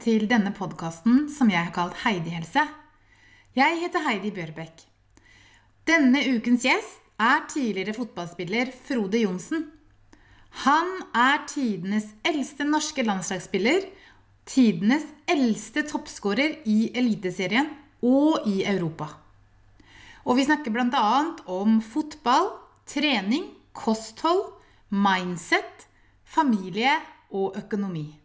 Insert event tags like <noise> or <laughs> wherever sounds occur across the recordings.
til denne podkasten som jeg har kalt Heidi Helse. Jeg heter Heidi Bjørbekk. Denne ukens gjest er tidligere fotballspiller Frode Johnsen. Han er tidenes eldste norske landslagsspiller, tidenes eldste toppskårer i Eliteserien og i Europa. Og vi snakker bl.a. om fotball, trening, kosthold, mindset, familie og økonomi.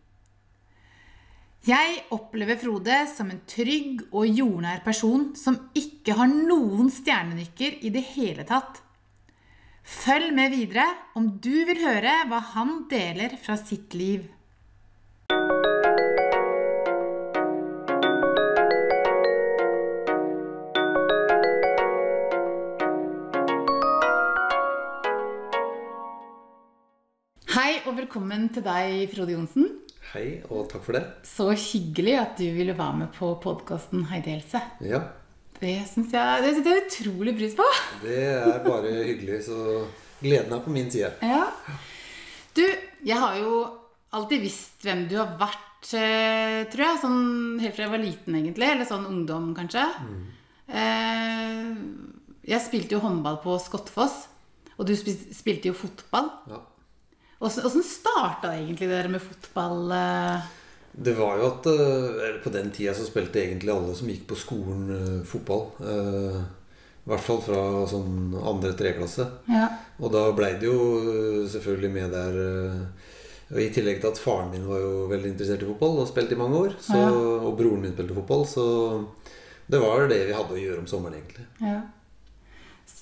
Jeg opplever Frode som en trygg og jordnær person som ikke har noen stjernenykker i det hele tatt. Følg med videre om du vil høre hva han deler fra sitt liv. Hei og velkommen til deg, Frode Johnsen. Hei, og takk for det. Så hyggelig at du ville være med på podkasten Heidi Helse. Ja, Det syns jeg det setter jeg utrolig pris på. det er bare hyggelig, så gleden er på min side. Ja. Du, jeg har jo alltid visst hvem du har vært, eh, tror jeg. Sånn helt fra jeg var liten, egentlig. Eller sånn ungdom, kanskje. Mm. Jeg spilte jo håndball på Skottfoss. Og du spilte jo fotball. Ja. Åssen starta egentlig dere med fotball? eh? Det var jo at eh, På den tida så spilte egentlig alle som gikk på skolen, eh, fotball. I hvert fall fra sånn andre-tre klasse. Ja. Og da blei det jo selvfølgelig med der og I tillegg til at faren min var jo veldig interessert i fotball og spilte i mange år. Så, Ja. Og broren min spilte fotball. Så det var det vi hadde å gjøre om sommeren, egentlig. Ja.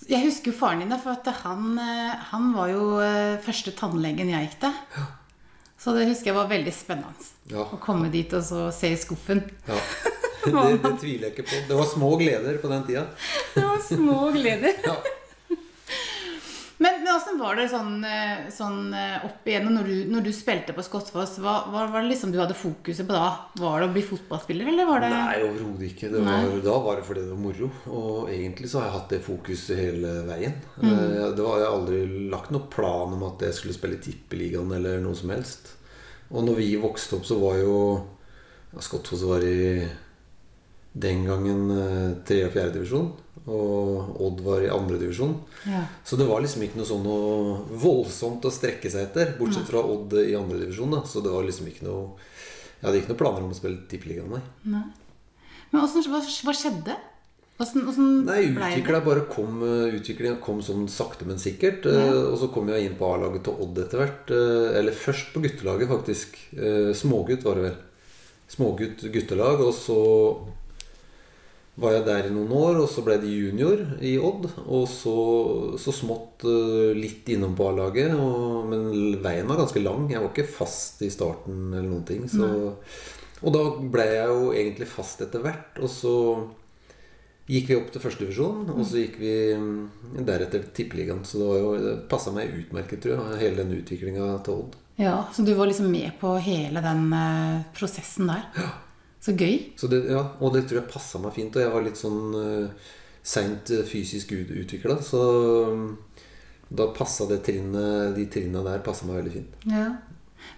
Jeg husker jo faren din, da, for at han, eh, han var jo eh, første tannlegen jeg gikk til. Så det husker jeg var veldig spennende. Ja. Å komme dit og så se i skuffen. Ja. <laughs> Det, det tviler jeg ikke på. Det var små gleder på den tida. Det var små gleder. Ja. Men, men åssen var det sånn, eh, sånn eh, opp igjennom når du, når du spilte på Skottfoss? Hva, hva var det liksom du hadde fokuset på da? Var det å bli fotballspiller, eller var det Nei, overhodet ikke. Var, da var det fordi det var moro. Og egentlig så har jeg hatt det fokuset hele veien. Mm. Eh, Det var, jeg har aldri lagt noen plan om at jeg skulle spille i Tippeligaen eller noe som helst. Og når vi vokste opp, så var jo ja, Skottfoss var i den gangen tredje- tre- og fjerdedivisjon. Og Odd var i andredivisjon. Ja. Så det var liksom ikke noe sånn noe voldsomt å strekke seg etter. Bortsett fra Odd i andredivisjon. Så det var liksom ikke noe Jeg hadde ikke noen planer om å spille Tippeligaen, nei. Nei. Men også, hva, hva skjedde? Åssen åssen Nei, utvikla bare kom, eh, utviklingen kom sånn sakte, men sikkert. eh, Og så kom jeg inn på A-laget til Odd etter hvert. eh, Eller først på guttelaget, faktisk. Eh, Smågutt var det vel. Smågutt guttelag. Og så var jeg der i noen år, og så ble det junior i Odd. Og så, så smått eh, litt innom på A-laget. Men veien var ganske lang. Jeg var ikke fast i starten eller noen ting. Så, og da ble jeg jo egentlig fast etter hvert. Og så gikk vi opp til førstedivisjon, og så gikk vi mm, deretter til Tippeligaen. Så det, var jo, passa meg utmerket, tror jeg, hele den utviklinga til Odd. Ja, Så du var liksom med på hele den eh, prosessen der? Så gøy. Så det, ja, og det tror jeg passa meg fint. Og jeg var litt sånn uh, seint eh, fysisk utvikla, så um, da passa det trinnet, de trinna der passa meg veldig fint. Ja.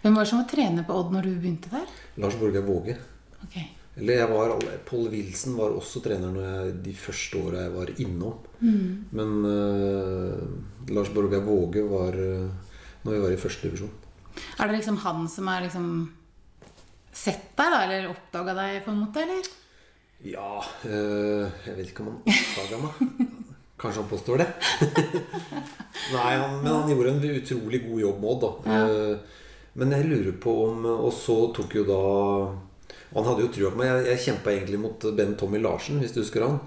Hvem var det som var trener på Odd når du begynte der? Lars Borgeir Våge. Ok. Eller jeg var Pål Wilson var også trener jeg, de første åra jeg var innom. Men uh, Lars Borgeir Våge var uh, når vi var i første divisjon. Er det liksom han som er liksom sett deg, da? Eller oppdaga deg, på en måte? eller? Ja øh, Jeg vet ikke om han oppdaga meg. Kanskje han påstår det. <laughs> Nei, han, men han gjorde en utrolig god jobb med Odd, da. Eh, men jeg lurer på om Og så tok jo da Han hadde jo trua på meg. Jeg, jeg kjempa egentlig mot Ben Tommy Larsen, hvis du husker han.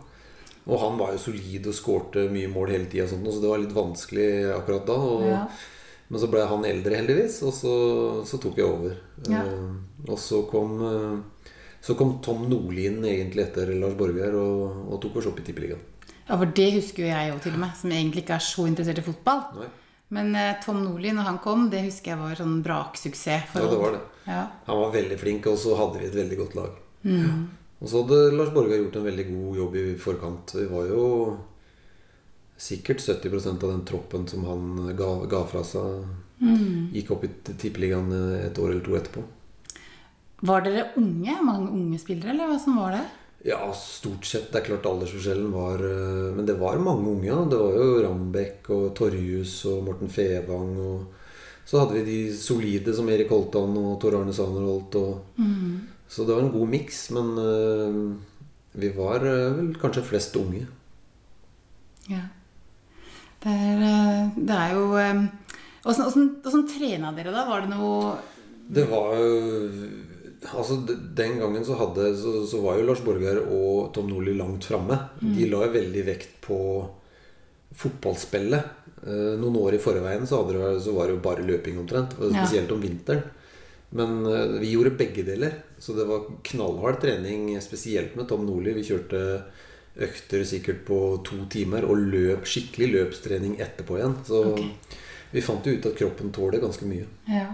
Og han var jo solid og skårte mye mål hele tida, så det var litt vanskelig akkurat da. Og, Ja. Men så ble han eldre, heldigvis, og så, så tok jeg over. Ja. Uh, og så kom uh, så kom Tom Nordlien egentlig etter Lars Borgeir og, og tok oss opp i Tippeligaen. Ja, for det husker jo jeg òg, til og med, som egentlig ikke er så interessert i fotball. Nei. Men uh, Tom Nordlien, når han kom, det husker jeg var sånn braksuksess. for Ja, det var det. Ja. Han var veldig flink, og så hadde vi et veldig godt lag. Mm. Og så hadde Lars Borgeir gjort en veldig god jobb i forkant. Vi var jo sikkert 70% av den troppen som han ga, ga fra seg, Mm. gikk opp i Tippeligaen et år eller to etterpå. Var dere unge? Mange unge spillere, eller hva som var det? Ja, stort sett. Det er klart aldersforskjellen var eh, Men det var mange unge. Ja. Det var jo Rambekk og Torjus og Morten Fevang. Og så hadde vi de solide som Erik Holtan og Tor Arne Sanerholt. Og, Så det var en god miks. Men eh, vi var eh, vel kanskje flest unge. Ja. Det er, eh, det er jo eh, Åssen åssen trena dere da? Var det noe Det var jo Altså, Den gangen så, hadde, så, så var jo Lars Borgar og Tom Nordli langt framme. De la jo veldig vekt på fotballspillet. Eh, noen år i forveien så, det, så var det jo bare løping omtrent. Spesielt om vinteren. Men eh, vi gjorde begge deler. Så det var knallhard trening, spesielt med Tom Nordli. Vi kjørte økter sikkert på to timer og løp skikkelig løpstrening etterpå igjen. Så okay. vi fant jo ut at kroppen tåler ganske mye. Ja.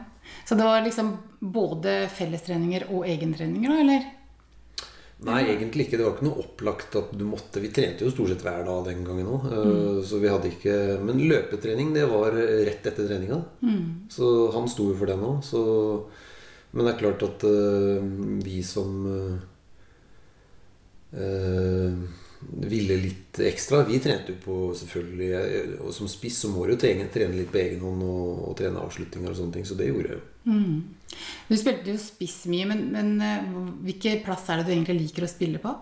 Så det var liksom både fellestreninger og egentreninger, da, eller? Nei, egentlig ikke. Det var ikke noe opplagt at du måtte Vi trente jo stort sett hver dag den gangen òg. Så vi hadde ikke Men løpetrening, det var rett etter treninga. Så han sto jo for det nå. Så Men det er klart at uh, vi som uh, eh, ville litt ekstra Vi trente jo på selvfølgelig Og som spiss så må du jo trene, trene litt på egen hånd og, og trene avslutninger og sånne ting. Så det gjorde jeg jo. Du spilte jo spiss mye, men, men eh, hvilken plass er det du egentlig liker å spille på?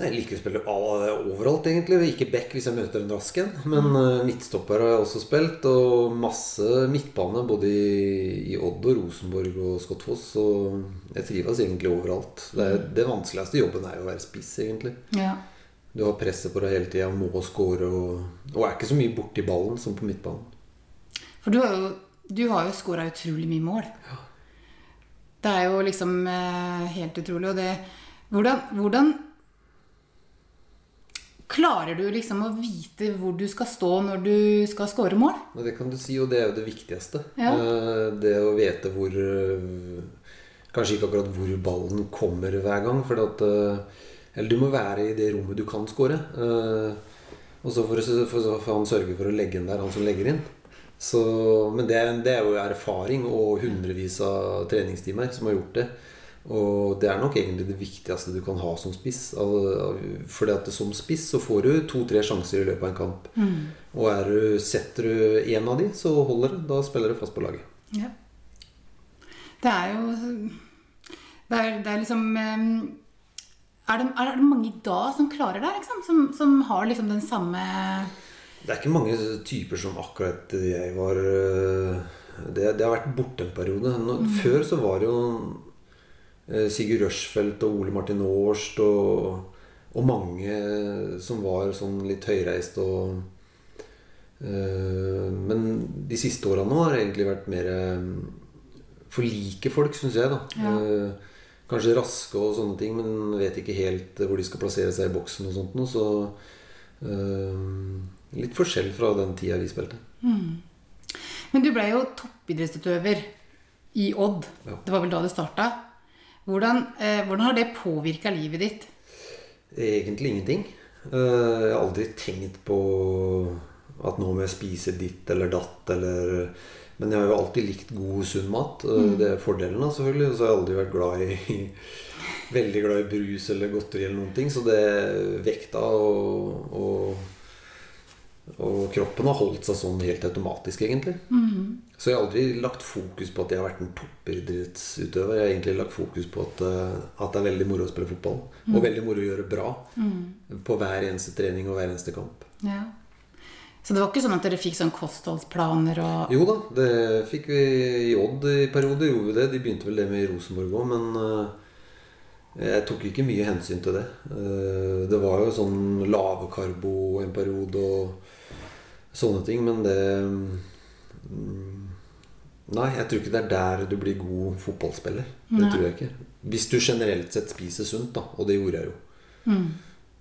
Jeg liker å spille overalt, egentlig. Ikke back hvis jeg møter en rask en. Men eh, midtstopper har jeg også spilt. Og masse midtbane både i, Odd og Rosenborg og Skottfoss. Så jeg trives egentlig overalt. Det, er, det vanskeligste jobben er jo å være spiss, egentlig. Ja. Du har presset på deg hele tida, må score og, og er ikke så mye borti ballen som på midtbanen. For du har jo, du har jo scora utrolig mye mål. Det er jo liksom eh, helt utrolig. Og det Hvordan, hvordan Klarer du liksom å vite hvor du skal stå når du skal score mål? Det kan du si, og det er jo det viktigste. Ja. Eh, Det å vite hvor eh, Kanskje ikke akkurat hvor ballen kommer hver gang. For at, eh, eller du må være i det rommet du kan score. Og så får, han sørge for å legge inn der, han som legger inn. Så, men det, det er jo erfaring og hundrevis av treningstimer som har gjort det. Og det er nok egentlig det viktigste du kan ha som spiss. Fordi at som spiss så får du to-tre sjanser i løpet av en kamp. Og er du, setter du én av de, så holder det. Da spiller du fast på laget. Ja. Det er jo Det er, det er liksom eh, er det, er det mange i dag som klarer det? Liksom? Som, som har liksom den samme Det er ikke mange typer som akkurat jeg var øh, Det, det har vært borte en periode. Nå, Før så var det jo Sigurd Rushfeldt og Ole Martin Aarst og, og mange som var sånn litt høyreist og øh, Men de siste åra nå har det egentlig vært mer øh, for like folk, syns jeg. da Ja. Eh, Kanskje raske og sånne ting, men vet ikke helt hvor de skal plassere seg i boksen og sånt. Så eh, litt forskjell fra den tida vi spilte. Men du ble jo toppidrettsutøver i Odd. Ja. Det var vel da det starta. Hvordan, eh, hvordan har det påvirka livet ditt? Egentlig ingenting. Eh, Jeg har aldri tenkt på at nå må jeg spise ditt eller datt eller Men jeg har jo alltid likt god, sunn mat. Eh, Det er fordelen, selvfølgelig. Og så har jeg aldri vært glad i Veldig glad i brus eller godteri eller noen ting. Så det vekta og, og, og kroppen har holdt seg sånn helt automatisk, egentlig. Så jeg har aldri lagt fokus på at jeg har vært en toppidrettsutøver. Jeg har egentlig lagt fokus på at, eh, at det er veldig moro å spille fotball. Og veldig moro å gjøre bra på hver eneste trening og hver eneste kamp. Ja. Så det var ikke sånn at dere fikk sånn kostholdsplaner og Jo da, det fikk vi i Odd i perioder. gjorde vi det. De begynte vel det med i Rosenborg òg, men eh, jeg tok ikke mye hensyn til det. Eh, det var jo sånn lave karbo en periode og sånne ting, men det mm, Nei, jeg tror ikke det er der du blir god fotballspiller. Det Nei. tror jeg ikke. Hvis du generelt sett spiser sunt, da. Og det gjorde jeg jo.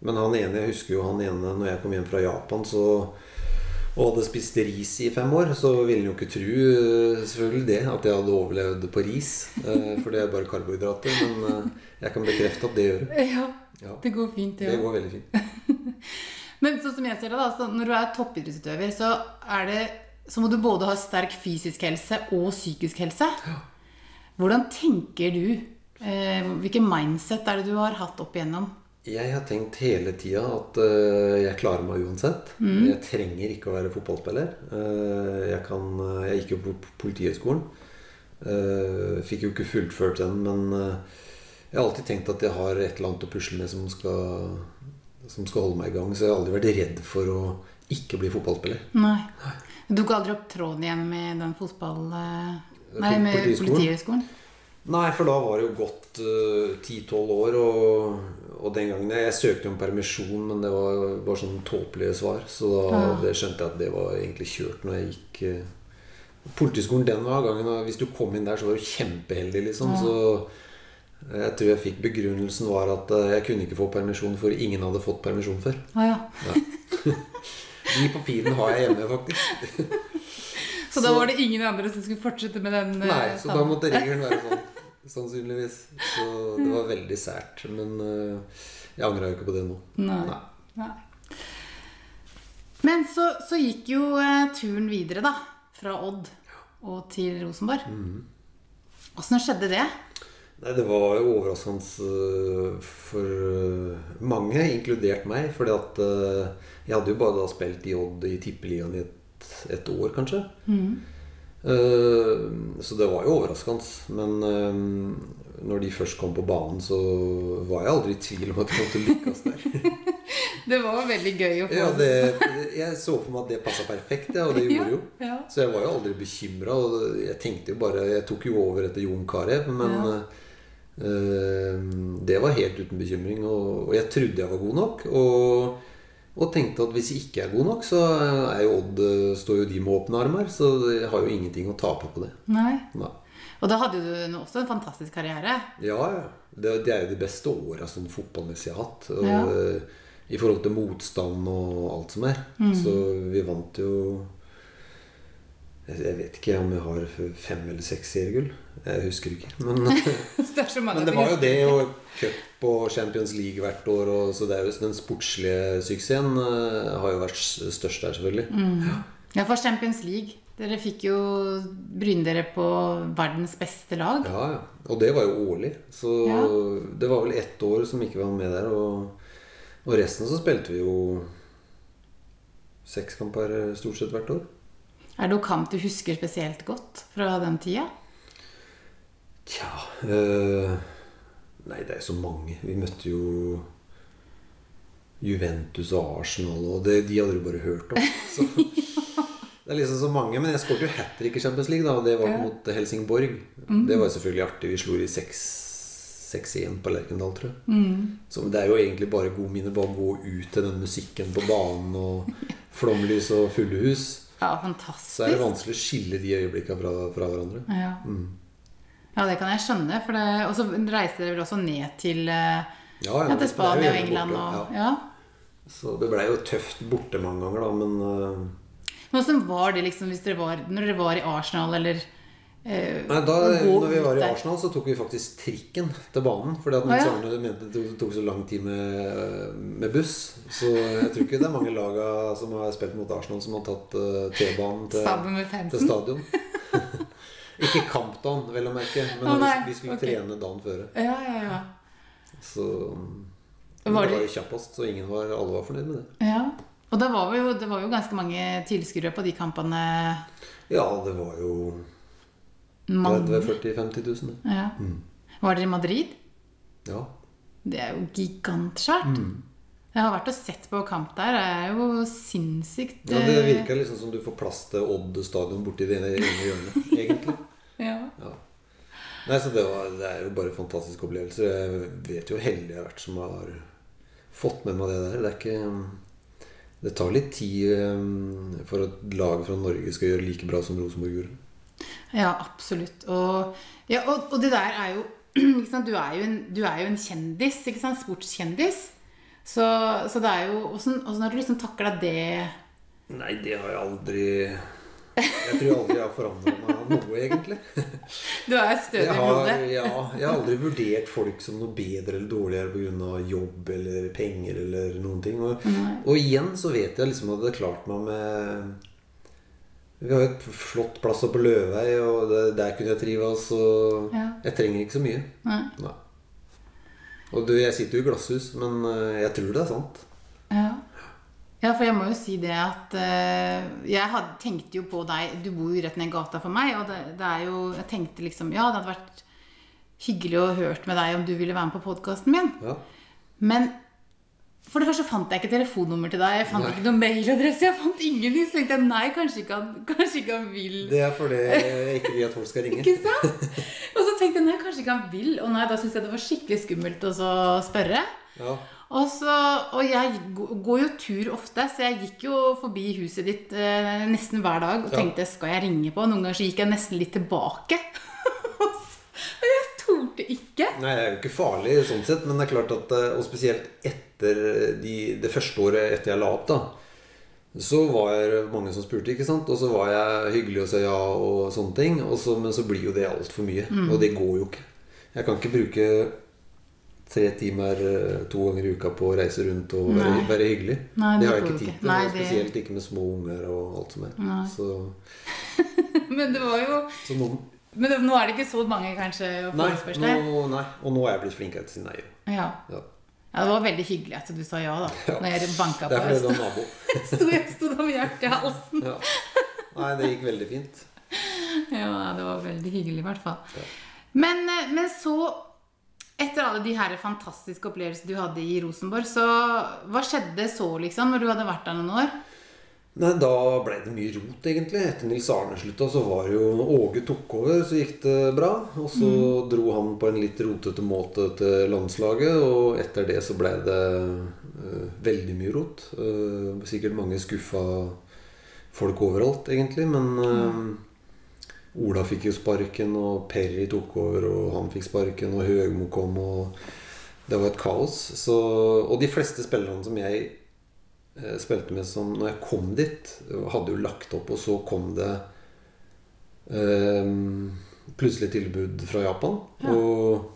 Men han ene, jeg husker jo han ene når jeg kom hjem fra Japan så, og hadde spist ris i fem år, så ville han jo ikke tro eh, selvfølgelig det, at jeg hadde overlevd på ris. eh, For det er bare karbohydrater. Men eh, jeg kan bekrefte at det gjør det. <laughs> Ja, det går fint, det det òg. går veldig fint. <laughs> Men sånn som jeg ser det, da, så når du er toppidrettsutøver, så, det, så må du både ha sterk fysisk helse og psykisk helse. Hvordan tenker du? Eh, hvilken mindset er det du har hatt opp igjennom? Jeg har tenkt hele tida at uh, jeg klarer meg uansett. Jeg trenger ikke å være fotballspiller. Uh, jeg, kan, jeg gikk jo på Politihøgskolen. Uh, fikk jo ikke fullført den, men jeg har alltid tenkt at jeg har et eller annet å pusle med som skal, som skal holde meg i gang. Så jeg har aldri vært redd for å ikke bli fotballspiller. Nei. Du tok aldri opp tråden igjen med den fotball... eh, Nei, med Politihøgskolen? Nei, for da var det jo gått ti-tolv år, og, og den gangen Jeg søkte jo om permisjon, men det var bare sånn tåpelige svar. Så da Ja. det skjønte jeg at det var egentlig kjørt når jeg gikk uh, Politiskolen den gangen, hvis du kom inn der, så var du kjempeheldig, liksom. Ja. Så jeg tror jeg fikk begrunnelsen var at eh, jeg kunne ikke få permisjon, for ingen hadde fått permisjon før. Ah, ja. <laughs> De papirene har jeg hjemme, faktisk. <laughs> Så, da var det ingen andre som skulle fortsette med den? eh, Nei, så da måtte regelen være sånn. Sannsynligvis. Så det var veldig sært. Men eh, jeg angrer jo ikke på det nå. Nei. Nei. Men så, så gikk jo eh, turen videre, da. Fra Odd og til Rosenborg. Åssen mm. skjedde det? Nei, det var jo overraskende øh, for øh, mange, inkludert meg. Fordi at øh, jeg hadde jo bare da spilt i Odd i Tippeligaen i et, et år, kanskje. Mm. så det var jo overraskende. Men når de først kom på banen, så var jeg aldri i tvil om at jeg kom til å lykkes der. <laughs> Det var veldig gøy å få ja, det, jeg så for meg at det passa perfekt, ja, og det <laughs> gjorde jo. Ja, ja. Så jeg var jo aldri bekymra. Jeg tenkte jo bare Jeg tok jo over etter Jon Carew, men Ja. Eh, det var helt uten bekymring. Og, jeg trodde jeg var god nok. Og, og tenkte at hvis jeg ikke er god nok, så er jo Odd eh, står jo de med åpne armer. Så jeg har jo ingenting å tape på det. Nei. Nei. Og da hadde du også en fantastisk karriere. Ja. Det, det er jo de beste åra sånn fotballmessig jeg har hatt. Og, Ja. eh, I forhold til motstand og alt som er. Mm. Så vi vant jo jeg, vet ikke om jeg har fem eller seks seriegull. Jeg husker ikke. <laughs> Men, det men det var jo det, og cup og Champions League hvert år. Og, så det er jo den sportslige suksessen eh, har jo vært størst der, selvfølgelig. Mm. Ja, for Champions League. Dere fikk jo bryne dere på verdens beste lag. Ja, ja. Og det var jo årlig. Så Ja. det var vel ett år som ikke var med der. Og, og resten så spilte vi jo seks kamper eh, stort sett hvert år. Er det noen kamp du husker spesielt godt fra den tida? Tja øh, Nei, det er så mange. Vi møtte jo Juventus og Arsenal, og det, de hadde du bare hørt om. <laughs> Så, det er liksom så mange. Men jeg skåret jo hat trick i Champions League. da Det var Ja. Mm. mot Helsingborg. Det var jo selvfølgelig artig. Vi slo de 6-1 på Lerkendal, tror jeg. Mm. Så det er jo egentlig bare gode minner. Bare gå ut til den musikken på banen og <laughs> flomlys og fulle hus. Ja, Så er det vanskelig å skille de øyeblikkene fra, fra hverandre. Ja. Ja, det kan jeg skjønne. Og så reiste dere vel også ned til, eh, Ja, ja, til Spania og England og ja. Så det blei jo tøft borte mange ganger, da, men uh... Men åssen var det liksom hvis dere var, når dere var i Arsenal, eller eh, Nei, da når vi var i? Arsenal, så tok vi faktisk trikken til banen. Fordi at. Nils Arne mente det tok så lang tid med, med buss. Så jeg tror ikke det er mange laga som har spilt mot Arsenal, som har tatt T-banen til, til stadion. <laughs> ikke kampdagen, vel å merke, men oh, vi, vi skulle okay. trene dagen før. Ja, ja, ja. Så men Var det var jo kjappest, så ingen var, alle var fornøyd med det. ja. Og det var jo, det var jo ganske mange tilskuere på de kampene. Ja, det var jo Mange. 30 40 000-50 000. det. Ja. Var dere i Madrid? Ja. Det er jo gigantsvært. Mm. Jeg har vært og sett på kamp der. Det er jo sinnssykt. Ja, Det virka virker liksom som du får plass til Odd stadion borti det ene hjørnet. Nei, så det, var, det er jo bare fantastiske opplevelser. Jeg vet jo hvor heldig jeg har vært som har fått med meg det der. Det er ikke Det tar litt tid eh, for at laget fra Norge skal gjøre like bra som Rosenborg gjorde. Ja, absolutt. Og, ja, og, og det der er jo <clears throat> ikke sant? Du, er jo en, du er jo en kjendis, ikke sant? sportskjendis. Så, så det er jo åssen har du liksom takla det? Nei, det har jeg aldri Jeg tror aldri jeg har forandra meg noe, egentlig. <laughs> Du er stødig i hodet. ja, jeg har aldri vurdert folk som noe bedre eller dårligere pga. jobb eller penger eller noen ting. Og, og igjen så vet jeg liksom at det har klart meg med Vi har jo et flott plass oppe på Løvei, og det, der kunne jeg trives. Og Ja. jeg trenger ikke så mye. Nei. Nei. Og du, jeg sitter jo i glasshus, men eh, jeg tror det er sant. Ja. Ja, for jeg må jo si det at uh, Jeg had, tenkte jo på deg Du bor jo rett ned gata for meg, og det, det er jo Jeg tenkte liksom Ja, det hadde vært hyggelig å hørt med deg om du ville være med på podkasten min. Ja. Men for det første fant jeg ikke telefonnummer til deg. Jeg fant Nei. ikke noen mailadresse. Jeg fant ingenting. Så tenkte jeg nei, kanskje ikke han, kanskje ikke han vil. Det er fordi jeg ikke vil at folk skal ringe. <laughs> Ikke sant? Og så tenkte jeg nei, kanskje ikke han vil. Og nei, da syntes jeg det var skikkelig skummelt å så spørre. Ja. Og, så, og jeg går jo tur ofte, så jeg gikk jo forbi huset ditt eh, nesten hver dag og Ja. tenkte skal jeg ringe på? Noen ganger så gikk jeg nesten litt tilbake. <laughs> Og jeg torde ikke. Nei, det er jo ikke farlig sånn sett, men det er klart at eh, Og spesielt etter de, det første året etter jeg la opp, da. Så var det mange som spurte, ikke sant? Og så var jeg hyggelig og sa ja og sånne ting. Og så, men så blir jo det altfor mye. Mm. Og det går jo ikke. Jeg kan ikke bruke tre timer eh, to ganger i uka på å reise rundt og være, være hyggelig. Nei, det det har jeg ikke tid til. Nei, det- Spesielt ikke med små unger og alt som er. Så, <laughs> Men det var jo så nå, Men det, nå er det ikke så mange kanskje nei, forespørsler? nå, nei. Og nå er jeg blitt flinkere til å si nei. Ja. Ja. ja, det var veldig hyggelig at du sa ja, da. Ja. Når jeg banka Det på. er fordi nabo. <laughs> sto, jeg sto da med hjertet i halsen. Ja. Nei, det gikk veldig fint. <laughs> Ja, det var veldig hyggelig i hvert fall. Men, eh, men så, etter alle de her fantastiske opplevelsene du hadde i Rosenborg, så hva skjedde så, liksom, når du hadde vært der noen år? Nei, Da ble det mye rot, egentlig. Etter Nils Arne slutta, så var det jo Åge tok over, så gikk det bra. Og så dro han på en litt rotete måte til landslaget, og etter det så ble det uh, veldig mye rot. Uh, sikkert mange skuffa folk overalt, egentlig, men eh, Ola fikk jo sparken, og Perry tok over, og han fikk sparken, og Høgmo kom, og det var et kaos. Så, og de fleste spillerne som jeg eh, spilte med som Når jeg kom dit, hadde jo lagt opp, og så kom det eh, plutselig tilbud fra Japan. Ja. Og,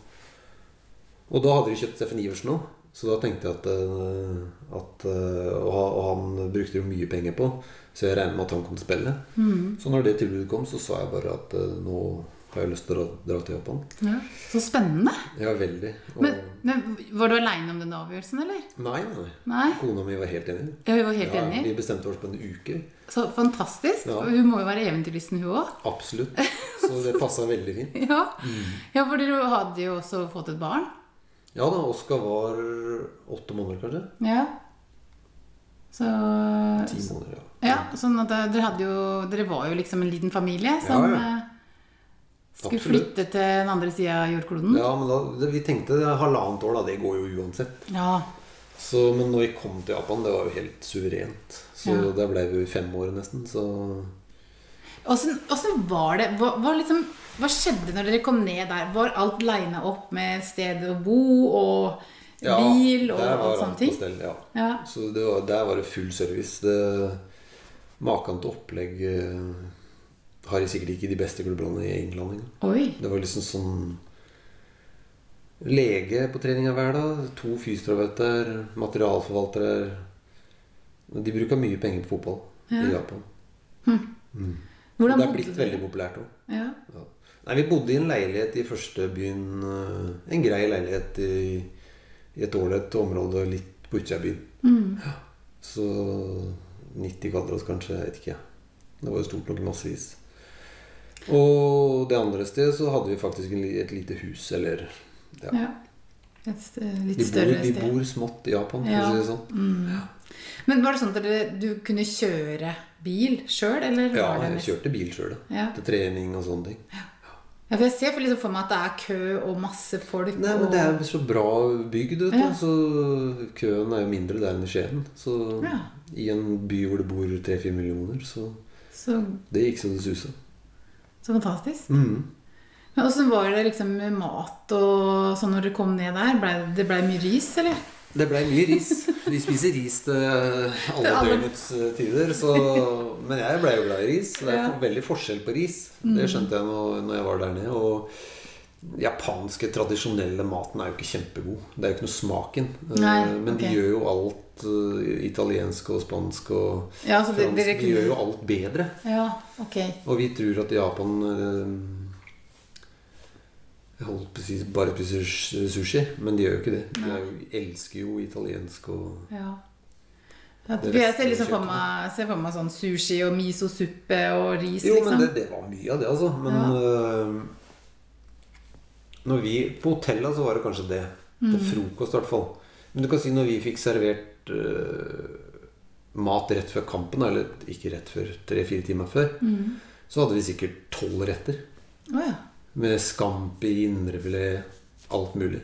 og da hadde de kjøpt Steffen Iversen òg. Så da tenkte jeg at, eh, at eh, og, og han brukte jo mye penger på, så jeg regner med at han kom til å spille. Mm. Så når det tilbudet kom, så sa jeg bare at eh, nå har jeg lyst til å dra, til Japan. Ja. Så spennende. Ja, veldig. Og, Men, men Var du aleine om den avgjørelsen, eller? nei, nei. Nei? Kona mi var helt enig. Ja, Vi var helt Ja, enige. vi bestemte oss på en uke. Så fantastisk. Ja. Hun må jo være eventyrlysten, hun òg. Absolutt. Så det passa veldig fint. <laughs> Ja. Mm. ja, for dere hadde jo også fått et barn. Ja da, Oskar var åtte måneder, kanskje. Ja. Så Ti måneder, ja. Ja, sånn at dere hadde jo Dere var jo liksom en liten familie som Ja, ja. skulle Absolutt. flytte til den andre sida av jordkloden. Ja, men da, Vi tenkte halvannet år, da. Det går jo uansett. Ja. Så, men når vi kom til Japan, det var jo helt suverent. Så Ja. der ble vi jo i fem år nesten. Så Åssen var det? Hva, hva, liksom, hva skjedde når dere kom ned der? Var alt lina opp med sted å bo og ja, bil og alt sånne ting? stell. Ja. Ja. Så det var, der var det full service. Det, maken til opplegg har har sikkert ikke de beste klubbene i England engang. Det var liksom sånn Lege på treninga hver dag. To fysioterapeuter, materialforvaltere. De bruker mye penger på fotball Ja. i Japan. Hvordan det er blitt veldig populært òg. Ja. Ja. Nei, vi bodde i en leilighet i første byen. eh, En grei leilighet i, i et ålreit område litt på utsida av byen. Mm. Så 90 kvadrat, kanskje. Jeg vet ikke. Det var jo stort nok massevis. Og det andre stedet så hadde vi faktisk et lite hus, eller ja. ja. Et litt De bor, større de sted. bor smått i Japan, for Ja. å si det sånn. Mm. Men var det sånn at du kunne kjøre bil sjøl, eller Ja, var det jeg mest kjørte bil sjøl, Ja. Til trening og sånne ting. Ja, for Jeg ser for, liksom for meg at det er kø og masse folk. Nei, men det er jo så bra bygd. Ja. Så køen er jo mindre der enn i Skien. Så Ja. i en by hvor det bor tre-fire millioner, så så, det gikk så det susa. så fantastisk. Mm. Men Åssen var det liksom med mat og sånn når dere kom ned der? Ble, det ble mye ris, eller? Det blei mye ris. Vi spiser ris til alle døgnets eh, tider. Så, men jeg blei jo glad i ris. Det er Ja. veldig forskjell på ris. Det skjønte jeg når, når jeg var der nede. Og japanske, tradisjonelle maten er jo ikke kjempegod. Det er jo ikke noe smaken. Eh, Nei, Men de gjør jo alt eh, italiensk og spansk og Ja, fransk. dere De gjør jo alt bedre. Ja, okay. Og vi tror at Japan Jeg holdt på si bare spiser sushi, men de gjør jo ikke det. De jo, elsker jo italiensk og Ja. Ja, jeg ser liksom for meg, ser for meg sånn sushi og miso-suppe og ris, Jo, liksom. men det, det var mye av det, altså. Men øh, når vi På hotellet så var det kanskje det. Til frokost, i hvert fall. Men du kan si når vi fikk servert uh, mat rett før kampen, eller ikke rett før, tre-fire timer før, så hadde vi sikkert tolv retter. Oh, ja. Med scampi, indrefilet, alt mulig.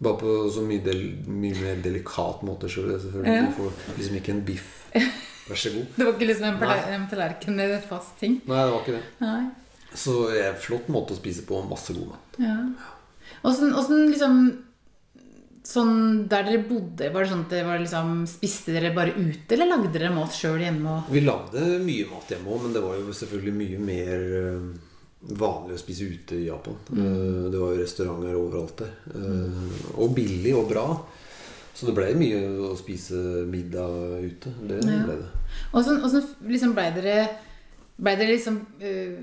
Bare på så mye, del, mye mer delikat måte. Selvfølgelig. Ja. Du får liksom ikke en biff. Vær så god. <laughs> Det var ikke liksom en, Nei. en tallerken med fast ting. Nei, det var ikke det. Nei. Så det er en flott måte å spise på. Masse god mat. Ja. Åssen liksom Sånn der dere bodde, var det sånn at det var liksom Spiste dere bare ute, eller lagde dere mat sjøl hjemme? Vi lagde mye mat hjemme òg, men det var jo selvfølgelig mye mer vanlig å spise ute i Japan. Mm. Det var jo restauranter overalt der. Mm. Og billig og bra. Så det ble mye å spise middag ute. Det Ja. ble det. Åssen liksom blei dere ble dere liksom øh,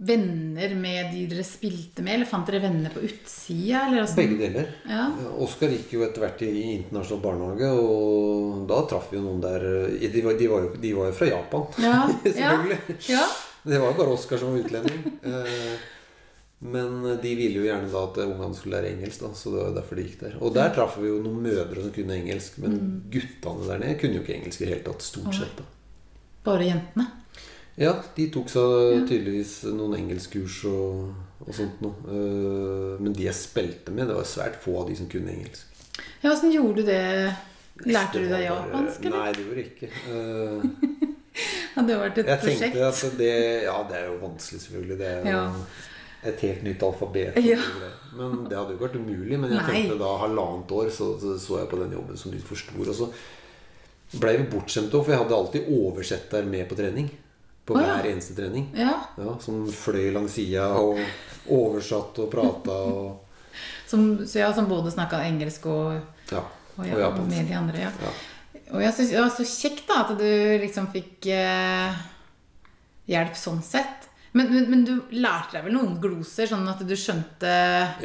venner med de dere spilte med, eller fant dere venner på utsida? Eller? Begge deler. Ja. Oskar gikk jo etter hvert i internasjonal barnehage, og da traff vi jo noen der eh, De var, de var, jo, de var jo fra Japan, Ja. ja. <laughs> selvfølgelig. ja. Det var jo bare Oskar som var utlending. Eh, Men de ville jo gjerne da at ungene skulle lære engelsk, da, så det var derfor de gikk der. Og der traff vi jo noen mødre som kunne engelsk, men guttene der nede kunne jo ikke engelsk i det hele tatt, stort sett. da. Bare jentene? Ja, de tok seg tydeligvis noen engelskkurs og, og sånt noe. Eh, Men de jeg spilte med, det var svært få av de som kunne engelsk. Ja, Åssen gjorde du det? Lærte du deg japansk, eller? Nei, det gjorde jeg ikke. <laughs> <laughs> Hadde vært et Jeg prosjekt? tenkte at det Ja, det er jo vanskelig, selvfølgelig. Det er Ja. et helt nytt alfabet. Ja. Men det hadde jo ikke vært umulig. Men jeg Nei. tenkte da halvannet år så, så så jeg på den jobben som litt for stor. Og så blei vi bortskjemte òg, for jeg hadde alltid oversetter med på trening. På oh, ja. hver eneste trening. Ja, Ja, Som fløy langs sida og oversatt og prata og som, så ja, som både snakka engelsk og, Ja. og, Og ja, og japansk. med de andre. Ja. Ja. Og jeg synes det var så kjekt da at du liksom fikk eh, hjelp sånn sett. Men, men, men du lærte deg vel noen gloser, sånn at du skjønte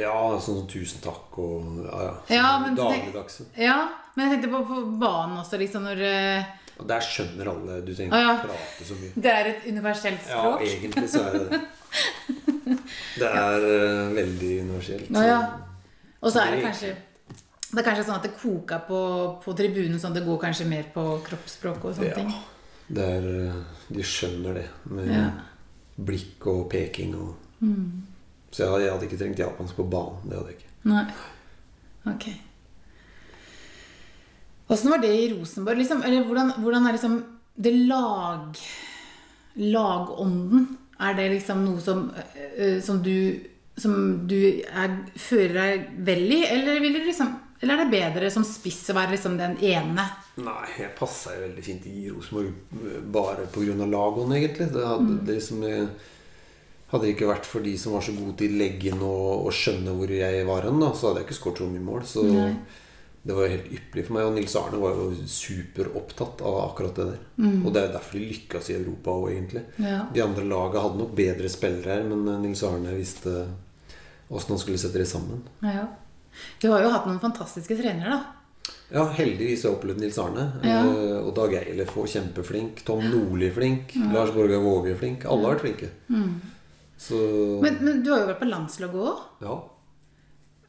ja, sånn tusen takk og ja, ja. Ja, sånn men- Dagligdagse. Ja, men jeg tenkte på, på banen også, liksom når eh, Og der skjønner alle. Du trenger Å, ja. prate så mye. Det er et universelt Ja, språk. egentlig så er det det. <laughs> Det er ja. veldig universelt. Nå, ja. Og så er det kanskje det er kanskje sånn at det koker på, på tribunen, sånn at det går kanskje mer på kroppsspråk og sånne Ja. ting. Det er, eh, de skjønner det med Ja. blikk og peking og Så jeg, jeg hadde ikke trengt japansk på banen. Det hadde jeg ikke. Nei. Ok. Åssen var det i Rosenborg? Liksom, eller hvordan, hvordan er liksom det lag... Lagånden? Er det liksom noe som, øh, som du Som du er, fører deg vel i? Eller, vil du liksom, eller er det bedre som spiss å være liksom den ene? Nei, jeg passa veldig fint i Rosenborg eh, bare pga. lagoen, egentlig. Det hadde, det liksom, hadde ikke vært for de som var så gode til leggen og, og skjønne hvor jeg var hen, da, så hadde jeg ikke skåret så mye mål. Så Nei. det var jo helt ypperlig for meg. Og Nils Arne var jo superopptatt av akkurat det der. Og det er derfor de lykkes i Europa òg, egentlig. Ja. De andre laga hadde nok bedre spillere her, men eh, Nils Arne visste åssen han skulle sette det sammen. ja. Du har jo hatt noen fantastiske trenere, da. Ja, heldigvis har jeg opplevd Nils Arne. Ja. Eh, Og Dag Eilef var kjempeflink. Tom Nordli flink. Lars Borgar Våge flink. Alle har vært flinke. Så Men, men du har jo vært på landslaget òg. ja.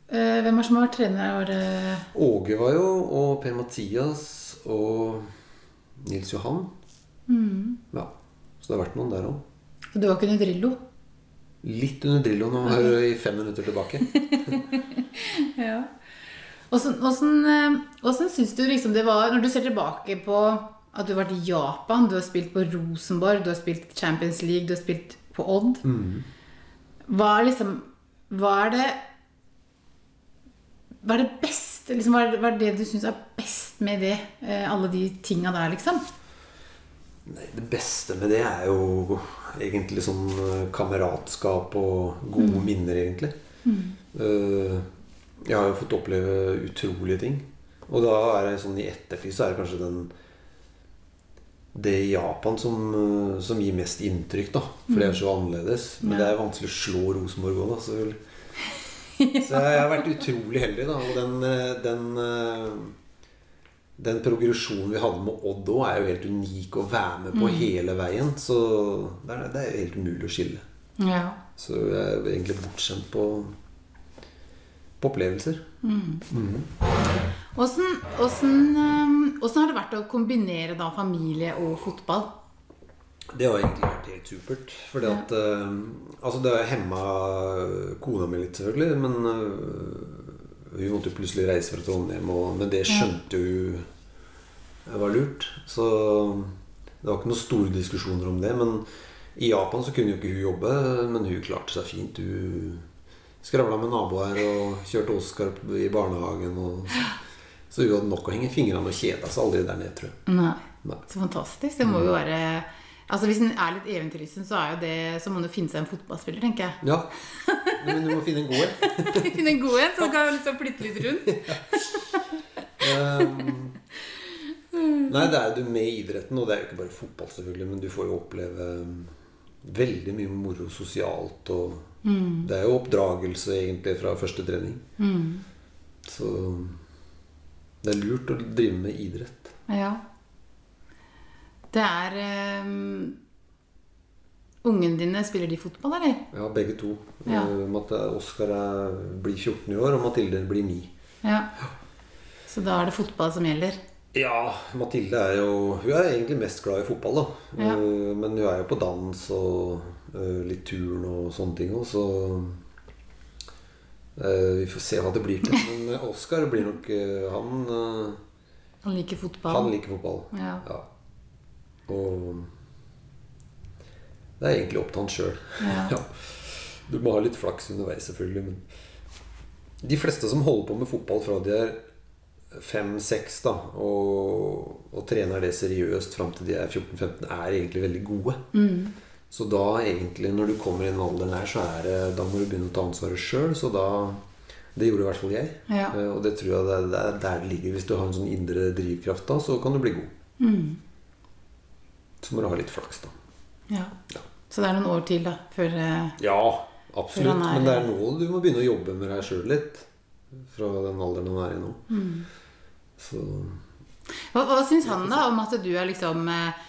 Hvem er som har vært trener? Det Åge var jo, og Per Mathias og Nils Johan. Ja. Så det har vært noen der òg. Du var ikke under Drillo? Litt under Drillo nå hører i fem minutter tilbake. <laughs> Ja. Åssen, eh, syns du liksom det var Når du ser tilbake på at du har vært i Japan, du har spilt på Rosenborg, du har spilt Champions League, du har spilt på Odd Hva er liksom Hva er det Hva er det beste liksom, hva, er det, hva er det du syns er best med det? eh, Alle de tinga der, liksom? Nei, det beste med det er jo egentlig sånn eh, kameratskap og gode minner, egentlig. Mm. jeg har jo fått oppleve utrolige ting. Og da er det sånn i ettertid så er det kanskje den det i Japan som, eh, som gir mest inntrykk, da. For det er så annerledes. Men det er vanskelig å slå Rosenborg òg, da. selvfølgelig. <laughs> Så jeg har vært utrolig heldig, da. Og den, eh, den, eh, den progresjonen vi hadde med Odd òg, er jo helt unik å være med på hele veien. Så det er, det er helt umulig å skille. Ja. Så jeg er egentlig bortskjemt på, på opplevelser. Åssen, mm. eh, har det vært å kombinere da familie og fotball? Det har egentlig vært helt supert. Fordi at eh, Altså, det har hemma kona mi litt, selvfølgelig. Men hun måtte jo plutselig reise fra Trondheim, og, men det skjønte jo det var lurt. Så det var ikke noen store diskusjoner om det. Men i Japan så kunne jo ikke hun jobbe, men hun klarte seg fint. Hun skravla med naboer og kjørte Oskar i barnehagen. Og, så hun hadde nok å henge fingrene og kjeda seg aldri der nede, tror jeg. Nei. Nei. Så fantastisk. Det må jo være Altså Hvis en er litt eventyrlysten, så, det, så må en finne seg en fotballspiller, tenker jeg. Ja, men du må finne en god en. <laughs> Finne en god en som kan liksom flytte litt rundt. <laughs> Um, nei, det er jo med idretten, og det er jo ikke bare fotball, selvfølgelig, men du får jo oppleve um, veldig mye moro sosialt. Og det er jo oppdragelse, egentlig, fra første trening. Så det er lurt å drive med idrett. Ja. Det er um, Ungene dine, spiller de fotball, eller? Ja, begge to. Ja. Uh, Oskar blir 14 i år, og Mathilde blir 9. Ja. Så da er det fotball som gjelder. Ja, Mathilde er jo Hun er egentlig mest glad i fotball, da. Ja. Eh, Men hun er jo på dans og eh, litt turn og sånne ting òg, så eh, Vi får se hva det blir til. Men Oskar blir nok eh, Han, eh, Han liker fotball. han liker fotball. Ja. Ja. Og det er egentlig opp til han sjøl. <laughs> Ja. Du må ha litt flaks underveis, selvfølgelig. Men de fleste som holder på med fotball fra de er fem-seks, og, og trener det seriøst fram til de er 14-15, er egentlig veldig gode. Mm. Så da egentlig, når du kommer i den alderen her, så er det Da må du begynne å ta ansvaret sjøl. Så da Det gjorde i hvert fall jeg. Ja. Eh, Og det tror jeg det er der det ligger. Hvis du har en sånn indre drivkraft da, så kan du bli god. Mm. Så må du ha litt flaks, da. Ja. Ja. Så det er noen år til, da, før eh, Ja, absolutt. Før er- Men det er nå du må begynne å jobbe med deg sjøl litt. Fra den alderen han er i nå. Mm. Så Hva, hva syns han da om at du er liksom eh,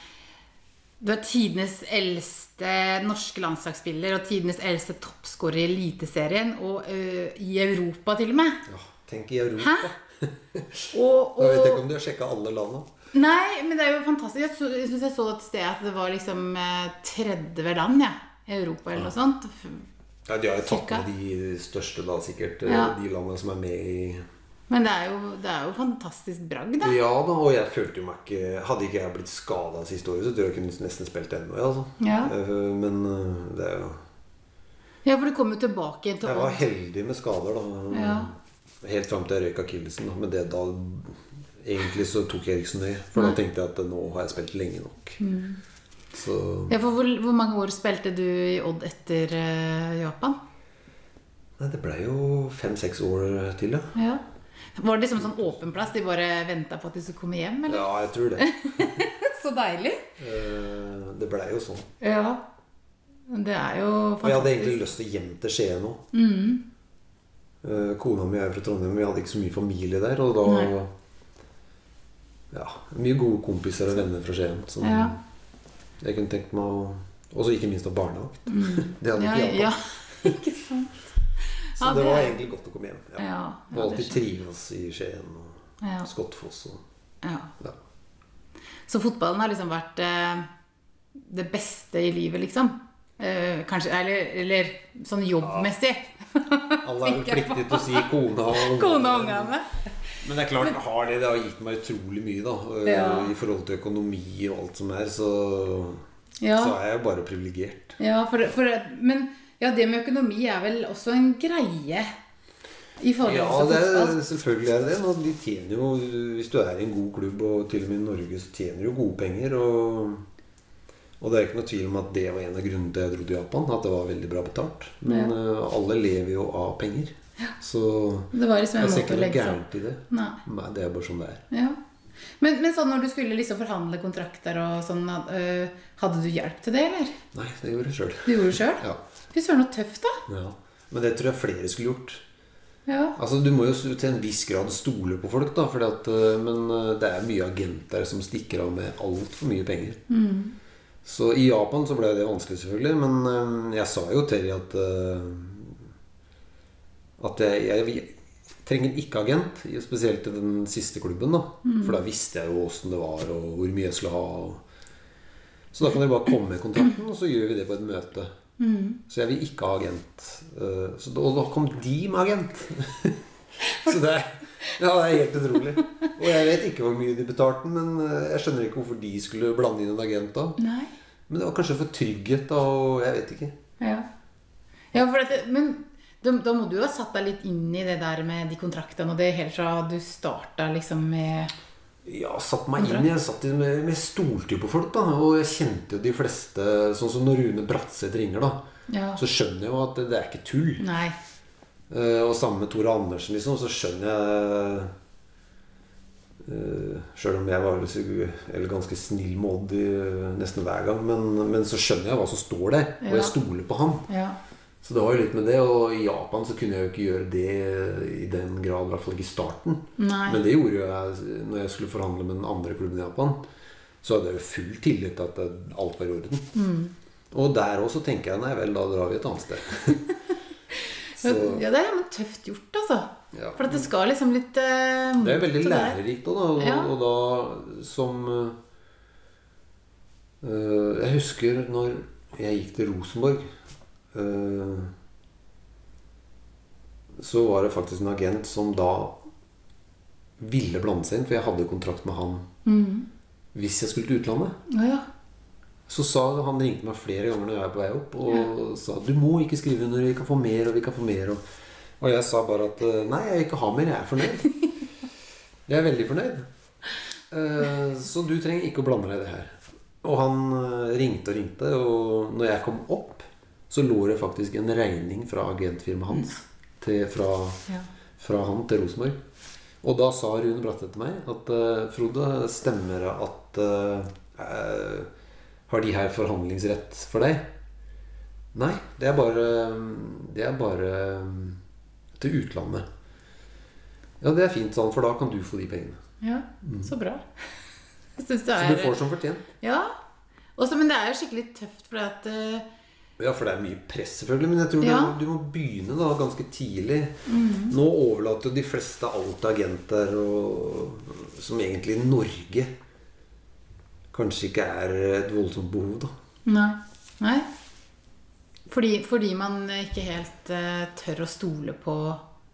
Du er tidenes eldste norske landslagsspiller og tidenes eldste toppskårer i Eliteserien og ø, i Europa, til og med? ja, tenk i Europa. Hæ? <laughs> Og, Jeg vet ikke om de har sjekka alle landa. Nei, men det er jo fantastisk. Jeg, syns jeg så et sted at det var liksom eh, 30 land ja, i Europa eller noe sånt. Ja, de har jo tatt med de største, da, sikkert. eh, Ja. De landene som er med i Men det er jo, det er jo fantastisk bragd, da. Ja da, og jeg følte jo meg ikke Hadde ikke jeg blitt skada siste året, så tror jeg jeg kunne nesten spilt ennå. Altså. Ja. Eh, Men eh, det er jo Ja, for du kom jo tilbake igjen til Jeg var heldig med skader, da. Ja. Helt fram til jeg røyk akillesen. Men det da Egentlig så tok jeg ikke så nøye. For da tenkte jeg at nå har jeg spilt lenge nok. Mm. Så Ja, for hvor, hvor mange år spilte du i Odd etter uh, Japan? Nei, det blei jo fem-seks år til, ja. Ja. Var det liksom sånn åpen plass? De bare venta på at de skulle komme hjem, eller? Ja, jeg tror det. <laughs> Så deilig. Uh, Det blei jo sånn. Ja. Det er jo fantastisk. Og jeg hadde egentlig lyst til hjem til Skien òg. Mm. Uh, Kona mi er fra Trondheim, vi hadde ikke så mye familie der. Og da Nei. Ja, mye gode kompiser og venner fra Skien. Som Ja. jeg kunne tenkt meg å Og ikke minst å barnevakt. <laughs> Det hadde Mm. Ikke hjulpet. ja. <laughs> Ikke sant. Så det det var egentlig godt å komme hjem. Ja. Ja, Og alltid trives i Skien og Ja. Skottfoss og ja. Så fotballen har liksom vært eh, det beste i livet, liksom? Eh, kanskje Eller, eller sånn jobbmessig. <laughs> Alle er jo pliktige til å si kona og ungene. Kone og ungene. Men det er klart, men, har det, det har gitt meg utrolig mye, da. øh, Ja. I forhold til økonomi og alt som er, så, Ja. så er jeg bare privilegert. Ja, for, for, men ja, det med økonomi er vel også en greie i Ja, det er, selvfølgelig er det det. De tjener jo, Hvis du er i en god klubb, og til og med i Norge, så tjener du jo gode penger. Og, Og det er ikke noe tvil om at det var en av grunnene til jeg dro til Japan. At det var veldig bra betalt. Men eh, alle lever jo av penger. Så Det var liksom en jeg ser ikke noe gærent i det. Nei. Nei, det er bare sånn det er. Ja. Men, men sånn når du skulle liksom forhandle kontrakter og sånn, øh, hadde du hjelp til det, eller? Nei, det gjorde jeg sjøl. Du gjorde det sjøl? Ja. Fy søren, så tøft, da. ja. Men det tror jeg flere skulle gjort. Ja. Altså, Du må jo til en viss grad stole på folk, da. At, eh, men eh, det er mye agenter som stikker av med altfor mye penger. Så i Japan så ble det vanskelig, selvfølgelig. Men jeg sa jo til dem at At jeg, jeg, trenger ikke agent. Spesielt i den siste klubben. da For da visste jeg jo åssen det var, og hvor mye jeg skulle ha. Og... Så da kan dere bare komme med kontrakten, og så gjør vi det på et møte. Så jeg vil ikke ha agent. Eh, Så og da kom de med agent. <laughs> Så det er, ja, det er helt utrolig. Og jeg vet ikke hvor mye de betalte, men eh, jeg skjønner ikke hvorfor de skulle blande inn en agent da. Nei. Men det var kanskje for trygghet, da, og jeg vet ikke. Ja. ja for dette, men da, må du jo ha satt deg litt inn i det der med de kontraktene, og det helt fra du starta liksom med Ja, satt meg inn. Jeg satt i, med, med stolte jo på folk, da. Og jeg kjente jo de fleste Sånn som når Rune Bratseth ringer, da. Ja. Så skjønner jeg jo at det, det er ikke tull. Nei. Uh, og sammen med Tore Andersen, liksom, så skjønner jeg uh, Sjøl om jeg var liksom, eller ganske snill med Odd i- nesten hver gang. Men, men så skjønner jeg hva som står der, og jeg stoler på han. Ja. Så det var jo litt med det. Og i Japan så kunne jeg jo ikke gjøre det i den grad, i hvert fall ikke i starten. Nei. Men det gjorde jo jeg når jeg skulle forhandle med den andre klubben i Japan. Så hadde jeg jo full tillit til at alt var i orden. Mm. Og der også tenker jeg nei vel, da drar vi et annet sted. <laughs> så Ja, det er men tøft gjort, altså. ja. For at det skal liksom litt uh, Det er veldig lærerikt òg, da. Og, Ja. og da som uh, Jeg husker når jeg gikk til Rosenborg Så var det faktisk en agent som da ville blande seg inn, for jeg hadde kontrakt med han Mm. hvis jeg skulle til utlandet. Å ja. Så sa Han ringte meg flere ganger når jeg var på vei opp og sa du må ikke skrive under, vi kan få mer og vi kan få mer. Og, og jeg sa bare at øh, nei, jeg vil ikke ha mer, jeg er fornøyd. <laughs> Jeg er veldig fornøyd. Uh, Så du trenger ikke å blande deg i det her. Og han eh, ringte og ringte, og når jeg kom opp, så lå det faktisk en regning fra agentfirmaet hans til, fra, ja. fra han til Rosenborg. Og da sa Rune Bratte til meg at uh, Frode, stemmer det at uh, Har de her forhandlingsrett for deg? Nei, det er bare Det er bare til utlandet. Ja, det er fint, sånn, for da kan du få de pengene. ja. Så bra. <laughs> Mm. Så er du får som fortjent. Ja. Også, men det er jo skikkelig tøft, fordi at eh, Ja, for det er mye press, selvfølgelig. Men jeg tror Ja. Mm. du, du må begynne da ganske tidlig. Nå overlater jo de fleste alt til agenter, og, som egentlig i Norge kanskje ikke er et voldsomt behov, da. Nei. Nei. Fordi, fordi man ikke helt uh, tør å stole på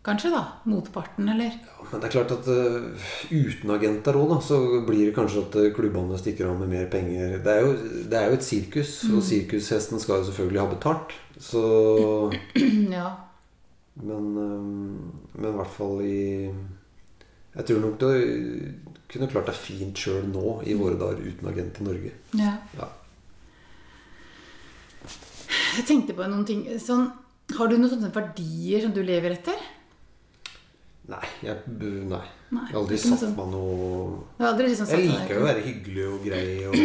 kanskje, da. Motparten, eller? Ja, men det er klart at uh, uten agenter òg, da, så blir det kanskje at uh, klubbene stikker av med mer penger. Det er jo, det er jo et sirkus, og sirkushesten skal jo selvfølgelig ha betalt. Så <clears throat> ja. Men, uh, men i hvert fall i Jeg tror nok du kunne klart deg fint sjøl nå i våre dager uten agent i Norge. ja. Ja. Jeg tenkte på noen ting sånn, Har du noen sånne verdier som du lever etter? Jeg, nei. Nei, jeg har aldri satt sånn. meg noe aldri liksom Jeg liker jo å være hyggelig og grei og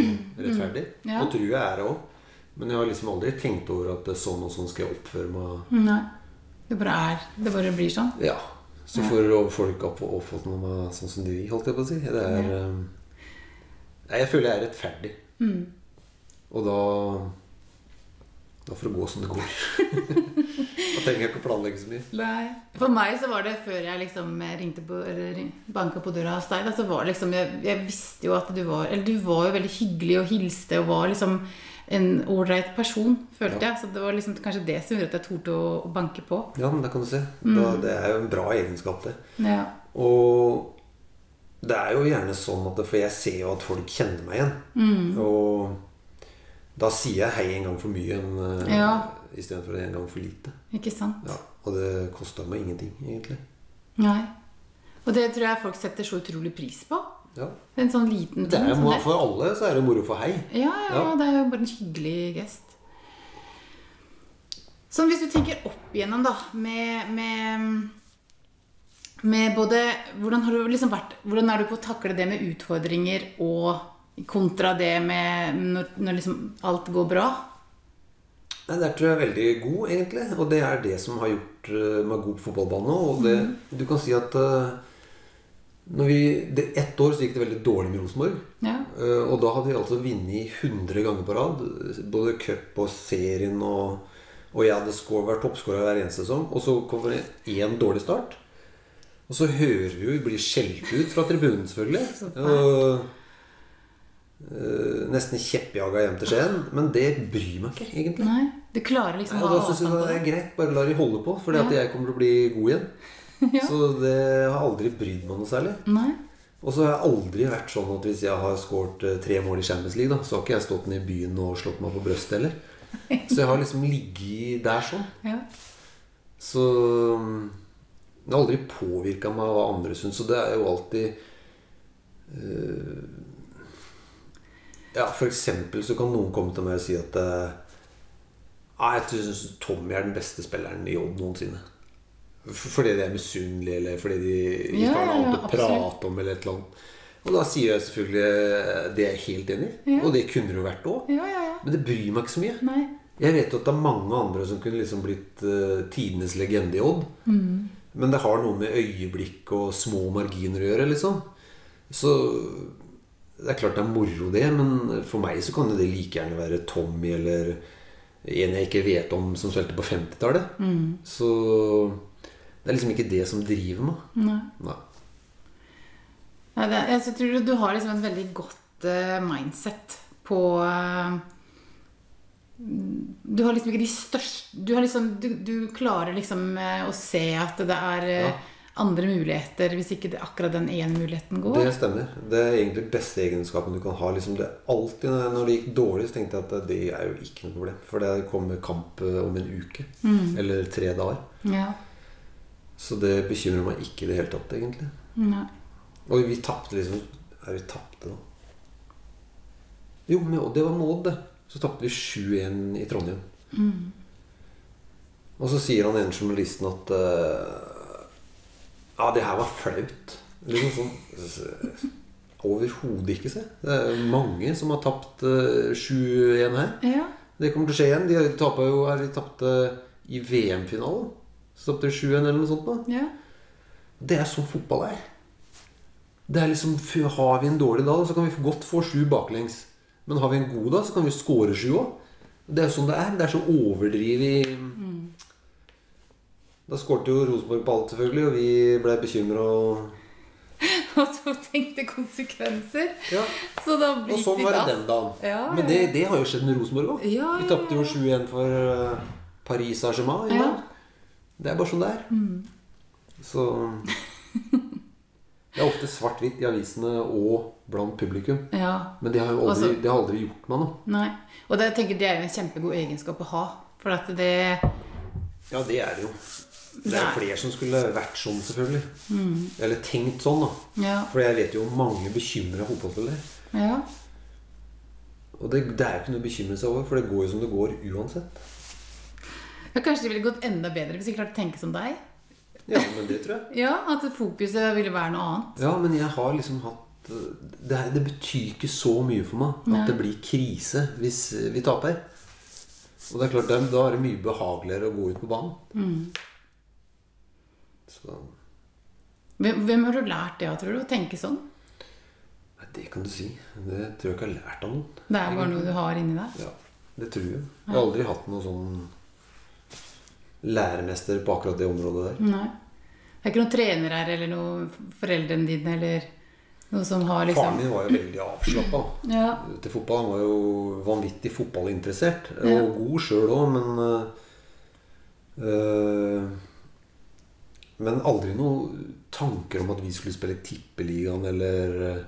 rettferdig. Ja. Og tror jeg er det òg. Men jeg har liksom aldri tenkt over at sånn og sånn skal jeg oppføre meg. Nei. Det bare er Det bare blir sånn. Ja. Så får ja. folk opp- oppfatte meg sånn som de vil, holdt jeg på å si. Det er ja. Nei, jeg føler jeg er rettferdig. Mm. Og da Da får det gå som det går. <laughs> da trenger jeg ikke å planlegge så mye. Nei. For meg så var det før jeg liksom ringte på banka på døra hos deg, så var det liksom jeg, jeg visste jo at du var Eller du var jo veldig hyggelig og hilste og var liksom en ålreit person, følte jeg. Så det var liksom kanskje det som gjorde at jeg torde å, å banke på. Ja, men det kan du se. Mm. Da, det er jo en bra egenskap, det. Ja. Og det er jo gjerne sånn at For jeg ser jo at folk kjenner meg igjen. Mm. Og da sier jeg hei en gang for mye enn uh, Ja. istedenfor en gang for lite. Ikke sant? Ja, og det kosta meg ingenting, egentlig. Nei. Og det tror jeg folk setter så utrolig pris på. Ja. En sånn liten Det ting er, mo- for alle så er det moro for hei. Ja, ja, ja, Ja. det er jo bare en hyggelig gest. Sånn hvis du tenker opp igjennom, da, med, med, med både hvordan, har du liksom vært, hvordan er du på å takle det med utfordringer og kontra det med når, når liksom alt går bra? Nei, Der tror jeg er veldig god, egentlig. Og det er det som har gjort eh, meg god på fotballbanen òg. Og det, du kan si at eh, når vi, det, Ett år så gikk det veldig dårlig med Rosenborg. Ja. Eh, Og da hadde vi altså vunnet 100 ganger på rad. Både cup og serien. Og, og jeg hadde score, vært toppskårer hver eneste sesong. Og så kommer det én dårlig start. Og så hører vi jo vi blir skjelt ut fra tribunen, selvfølgelig. Og, eh, nesten kjeppjaga hjem til Skien. Men det bryr meg ikke, egentlig. Nei, du klarer liksom Og da syns jeg det er greit. Bare la de holde på. For at jeg kommer til å bli god igjen. <laughs> Ja. Så det har aldri brydd meg noe særlig. Nei. Og så har jeg aldri vært sånn at hvis jeg har skåret eh, tre mål i Champions League, da, så har ikke jeg stått ned i byen og slått meg på brystet heller. <laughs> Så jeg har liksom ligget der sånn. Ja. Så mm, det har aldri påvirka meg hva andre syns. Så det er jo alltid eh, Ja, for eksempel så kan noen komme til meg og si at eh, «Ah, Jeg syns Tommy er den beste spilleren i Odd noensinne. Fordi de er misunnelige, eller fordi de ikke Ja, har noe annet å prate om, eller et eller annet. Og da sier jeg selvfølgelig eh, det er jeg helt enig i. Ja. Og det kunne det jo vært òg. ja, ja, ja. Men det bryr meg ikke så mye. Nei. Jeg vet jo at det er mange andre som kunne liksom blitt uh, tidenes legende i Odd. Men det har noe med øyeblikk og små marginer å gjøre, liksom. Så det er klart det er moro, det. Men for meg så kan det like gjerne være Tommy eller en jeg ikke vet om som spilte på 50-tallet. Så det er liksom ikke det som driver meg. Nei. Nei. Nei, det, jeg tror du har liksom et veldig godt uh, mindset på uh, Du har liksom ikke de største Du, har liksom, du, du klarer liksom uh, å se at det er Ja. Andre muligheter hvis ikke det, akkurat den ene muligheten går. Det stemmer. Det er egentlig beste egenskapen du kan ha. Liksom det alltid Når det gikk dårlig, så tenkte jeg at det er jo ikke noe problem. For det kommer kamp eh, om en uke. Eller tre dager. Ja. Så det bekymrer meg ikke i det hele tatt, egentlig. Nei. Og vi tapte liksom Er vi tapte, nå? Jo, men det var Maud, det. Så tapte vi 7-1 i Trondheim. Og så sier han ene journalisten at eh, Ja, det her var flaut. Liksom sånn Overhodet ikke, se. Det er mange som har tapt eh, 7-1 her. Ja. Det kommer til å skje igjen. De tapte jo her, de tapte i VM-finalen. Så tapte de 7-1 eller noe sånt. da ja. det er sånn fotball er. Det er liksom, Har vi en dårlig dag, så kan vi godt få sju baklengs. Men har vi en god dag, så kan vi score sju òg. Det er sånn det er. Det er så overdrevet Da skårte jo Rosenborg på alt, selvfølgelig, og vi ble bekymra. Og <laughs> og så tenkte konsekvenser. Ja. Så da blir Og sånn var det den dagen. Ja, Men det, det har jo skjedd med Rosenborg òg. Ja, Vi tapte jo 7-1 for eh, Paris Saint-Germain. Ja. Det er bare sånn det er. Så <laughs> Det er ofte svart-hvitt i avisene og blant publikum. Ja. Men det har jo aldri, Altså- det har aldri gjort meg noe. Nei. Og det, jeg tenker det er jo en kjempegod egenskap å ha. For at det Ja, det er det jo. Det er flere som skulle vært sånn, selvfølgelig. Eller tenkt sånn, da. Ja. For jeg vet jo mange bekymra fotballspillere. ja. Og det, det er jo ikke noe å bekymre seg over, for det går jo som det går uansett. Ja, Kanskje det ville gått enda bedre hvis de klarte å tenke som deg? Ja, men det tror jeg. <laughs> Ja, At fokuset ville være noe annet. Ja, men jeg har liksom hatt Det, er- det betyr ikke så mye for meg at Nei. det blir krise hvis vi taper. Og det er klart, da er det mye behageligere å gå ut på banen. Så Hvem, har du lært det av, tror du? Å tenke sånn? Nei, det kan du si. Det tror jeg ikke jeg har lært av noen. Det er bare noe du har inni deg? Ja, det tror jeg. Jeg har aldri hatt noen sånn læremester på akkurat det området der. Nei. Det er ikke noen trener her, eller noen foreldrene dine, eller noe som har liksom Faren min var jo veldig avslappa <clears throat> Ja. til fotball. Han var jo vanvittig fotballinteressert. Ja. Og god sjøl òg, men øh, Men aldri noen tanker om at vi skulle spille Tippeligaen, eller øh,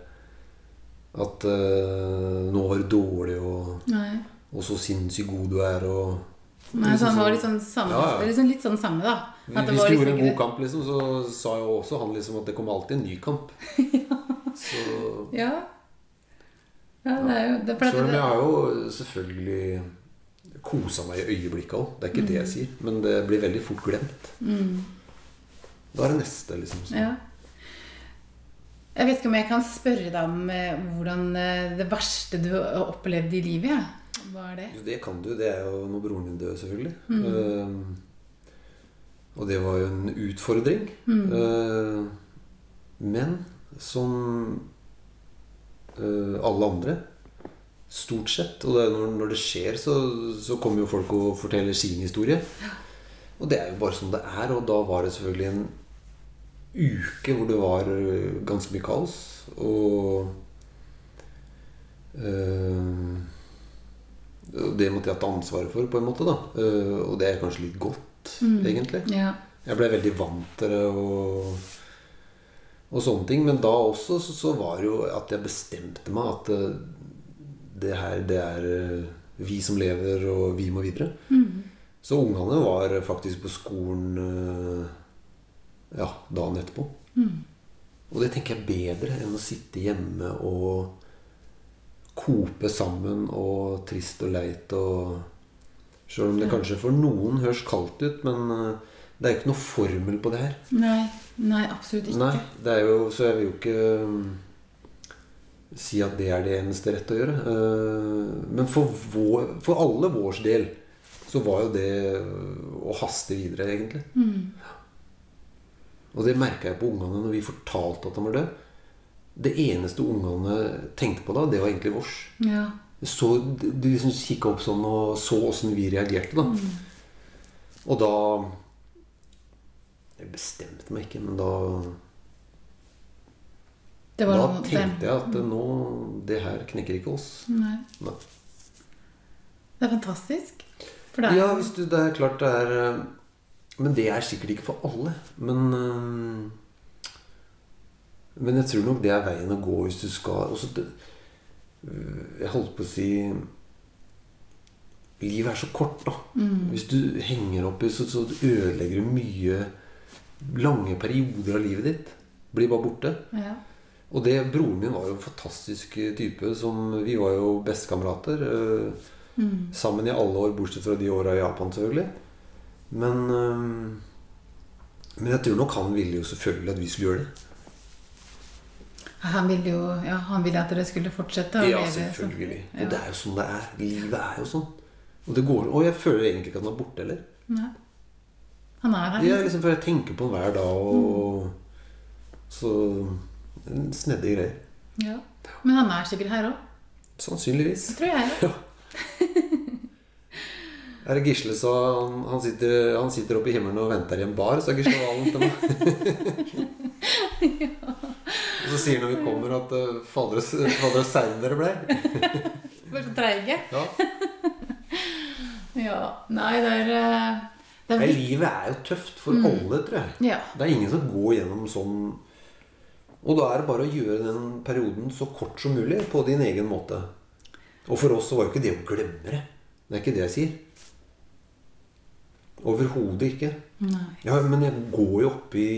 at uh, nå var du dårlig, og, og så sinnssykt god du er, og Nei, så han var liksom samme, Ja, ja. Liksom litt sånn samme, da. At Hvis du liksom gjorde en god kamp, liksom, så sa jo også han liksom at det kommer alltid en ny kamp. <laughs> Så Ja. ja det er jo det, er Selv om jeg har jo selvfølgelig kosa meg i øyeblikket òg. Det er ikke det jeg sier. Men det blir veldig fort glemt. Da er det neste, liksom. ja. Jeg vet ikke om jeg kan spørre deg om eh, hvordan eh, det verste du har opplevd i livet. Ja. Hva er det? Jo, det kan du. Det er jo når broren min døde, selvfølgelig. Ehm, og det var jo en utfordring. Ehm, men som uh, alle andre Stort sett. Og det når, når det skjer, så, så kommer jo folk og forteller sin historie. Og det er jo bare sånn det er. Og da var det selvfølgelig en uke hvor det var eh, ganske mye kaos. Og øh, det måtte jeg ta ansvaret for, på en måte. da Eh, Og det er kanskje litt godt, egentlig. Ja. Jeg ble veldig vant til det og, og sånne ting. Men da også så, så var det jo at jeg bestemte meg at det her, det er vi som lever, og vi må videre. Så ungene var faktisk på skolen ja, dagen etterpå. Og det tenker jeg er bedre enn å sitte hjemme og kope sammen og trist og leit og Sjøl om det kanskje for noen høres kaldt ut, men eh, det er jo ikke noe formel på det her. Nei, nei, absolutt ikke. Nei, det er jo, Så jeg vil jo ikke um, si at det er det eneste rette å gjøre. Eh, Men for, vår, for alle vårs del så var jo det å haste videre, egentlig. Og det merka jeg på ungene når vi fortalte at han var død. Det eneste ungene tenkte på da, det var egentlig vårs. Ja. Så de liksom kikka opp sånn og så åssen vi reagerte, da. Og da Jeg bestemte meg ikke, men da Det var Da noe- tenkte jeg at nå Det her knekker ikke oss. Nei. Nei. Det er fantastisk. For det er Ja, hvis du, det er klart det er Men det er sikkert ikke for alle. Men øh, Men jeg tror nok det er veien å gå hvis du skal også det, øh, Jeg holdt på å si Livet er så kort, da. Hvis du henger opp i så, så ødelegger du mye lange perioder av livet ditt. Blir bare borte. ja. Og det, broren min var jo en fantastisk type. Som, vi var jo bestekamerater. Eh, Sammen i alle år, bortsett fra de åra i Japan, selvfølgelig. Men, eh, men jeg tror nok han ville jo selvfølgelig at vi skulle gjøre det. Han ville jo ja, han ville at dere skulle fortsette å Ja, leve selvfølgelig. Ja. Og det er jo sånn det er. Livet er jo sånn. Og, det går, og jeg føler egentlig ikke at han er borte heller. Nei. Han er her. Er liksom For jeg tenker på han hver dag, og så Snedde greier. Ja. Men han er sikkert her òg. Sannsynligvis. Det tror jeg. Ja. <laughs> Er det Gisle så han, han, sitter, han sitter oppe i himmelen og venter i en bar, sa Gisle Valen til meg. <laughs> Og så sier han når vi kommer at uh, fader og seine dere ble. <laughs> Bare så treige. Ja. <laughs> Ja. Nei, det er eh, Det er livet er jo tøft for alle, tror jeg. Ja. Det er ingen som går gjennom sånn Og da er det bare å gjøre den perioden så kort som mulig på din egen måte. Og for oss så var jo ikke det å glemme det. Det er ikke det jeg sier. Overhodet ikke. Nei. Ja, men jeg går jo oppi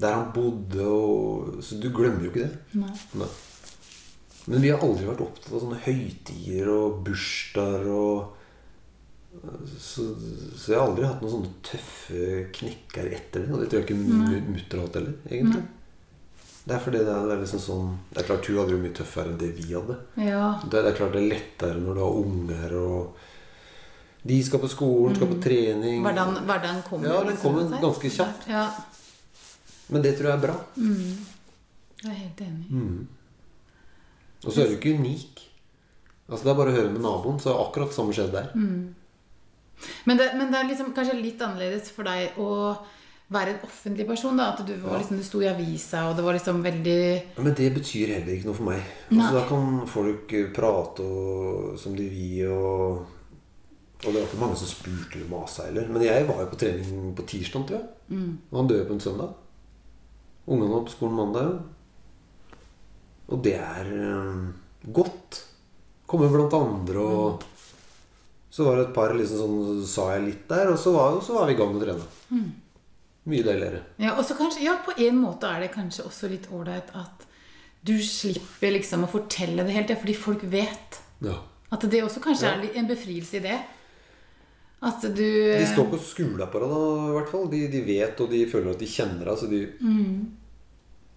der han bodde, og Så du glemmer jo ikke det. Nei. Nei. Men vi har aldri vært opptatt av sånne høytider og bursdager og så, så jeg har aldri hatt noen sånne tøffe knekker etter det. Og det tror jeg ikke mutter har hatt heller, egentlig. Det er fordi det er, det er liksom sånn Det er klart hun hadde jo mye tøffere enn det vi hadde. Ja. Det er, det er klart det er lettere når du har unger og De skal på skolen, skal på trening. Hverdagen, hverdagen kommer Ja, den kommer liksom, ganske kjapt. Ja. Men det tror jeg er bra. Jeg er helt enig. Mm. Og så er du ikke unik. Altså Det er bare å høre med naboen, så akkurat akkurat samme skjedde der. Men det, men det er liksom kanskje litt annerledes for deg å være en offentlig person. da, At du, var liksom, du sto i avisa, og det var liksom veldig Ja, Men det betyr heller ikke noe for meg. Altså, da kan folk prate og, som de vil, og, og det var ikke mange som spurte eller masa heller. Men jeg var jo på trening på tirsdag, tror jeg. Og han døde på en søndag. Ungene var på skolen mandag. Og det er eh, godt. Komme blant andre og Så var det et par liksom sånn Sa jeg litt der, og så var, så var vi i gang med å trene. Mye deiligere. Ja, og så kanskje, ja, på en måte er det kanskje også litt ålreit at du slipper liksom å fortelle det helt, ja, fordi folk vet. Ja. At det også kanskje Ja. er en befrielse i det. At du De står ikke og skuler på deg, da, i hvert fall. De, de vet, og de føler at de kjenner deg. Så de...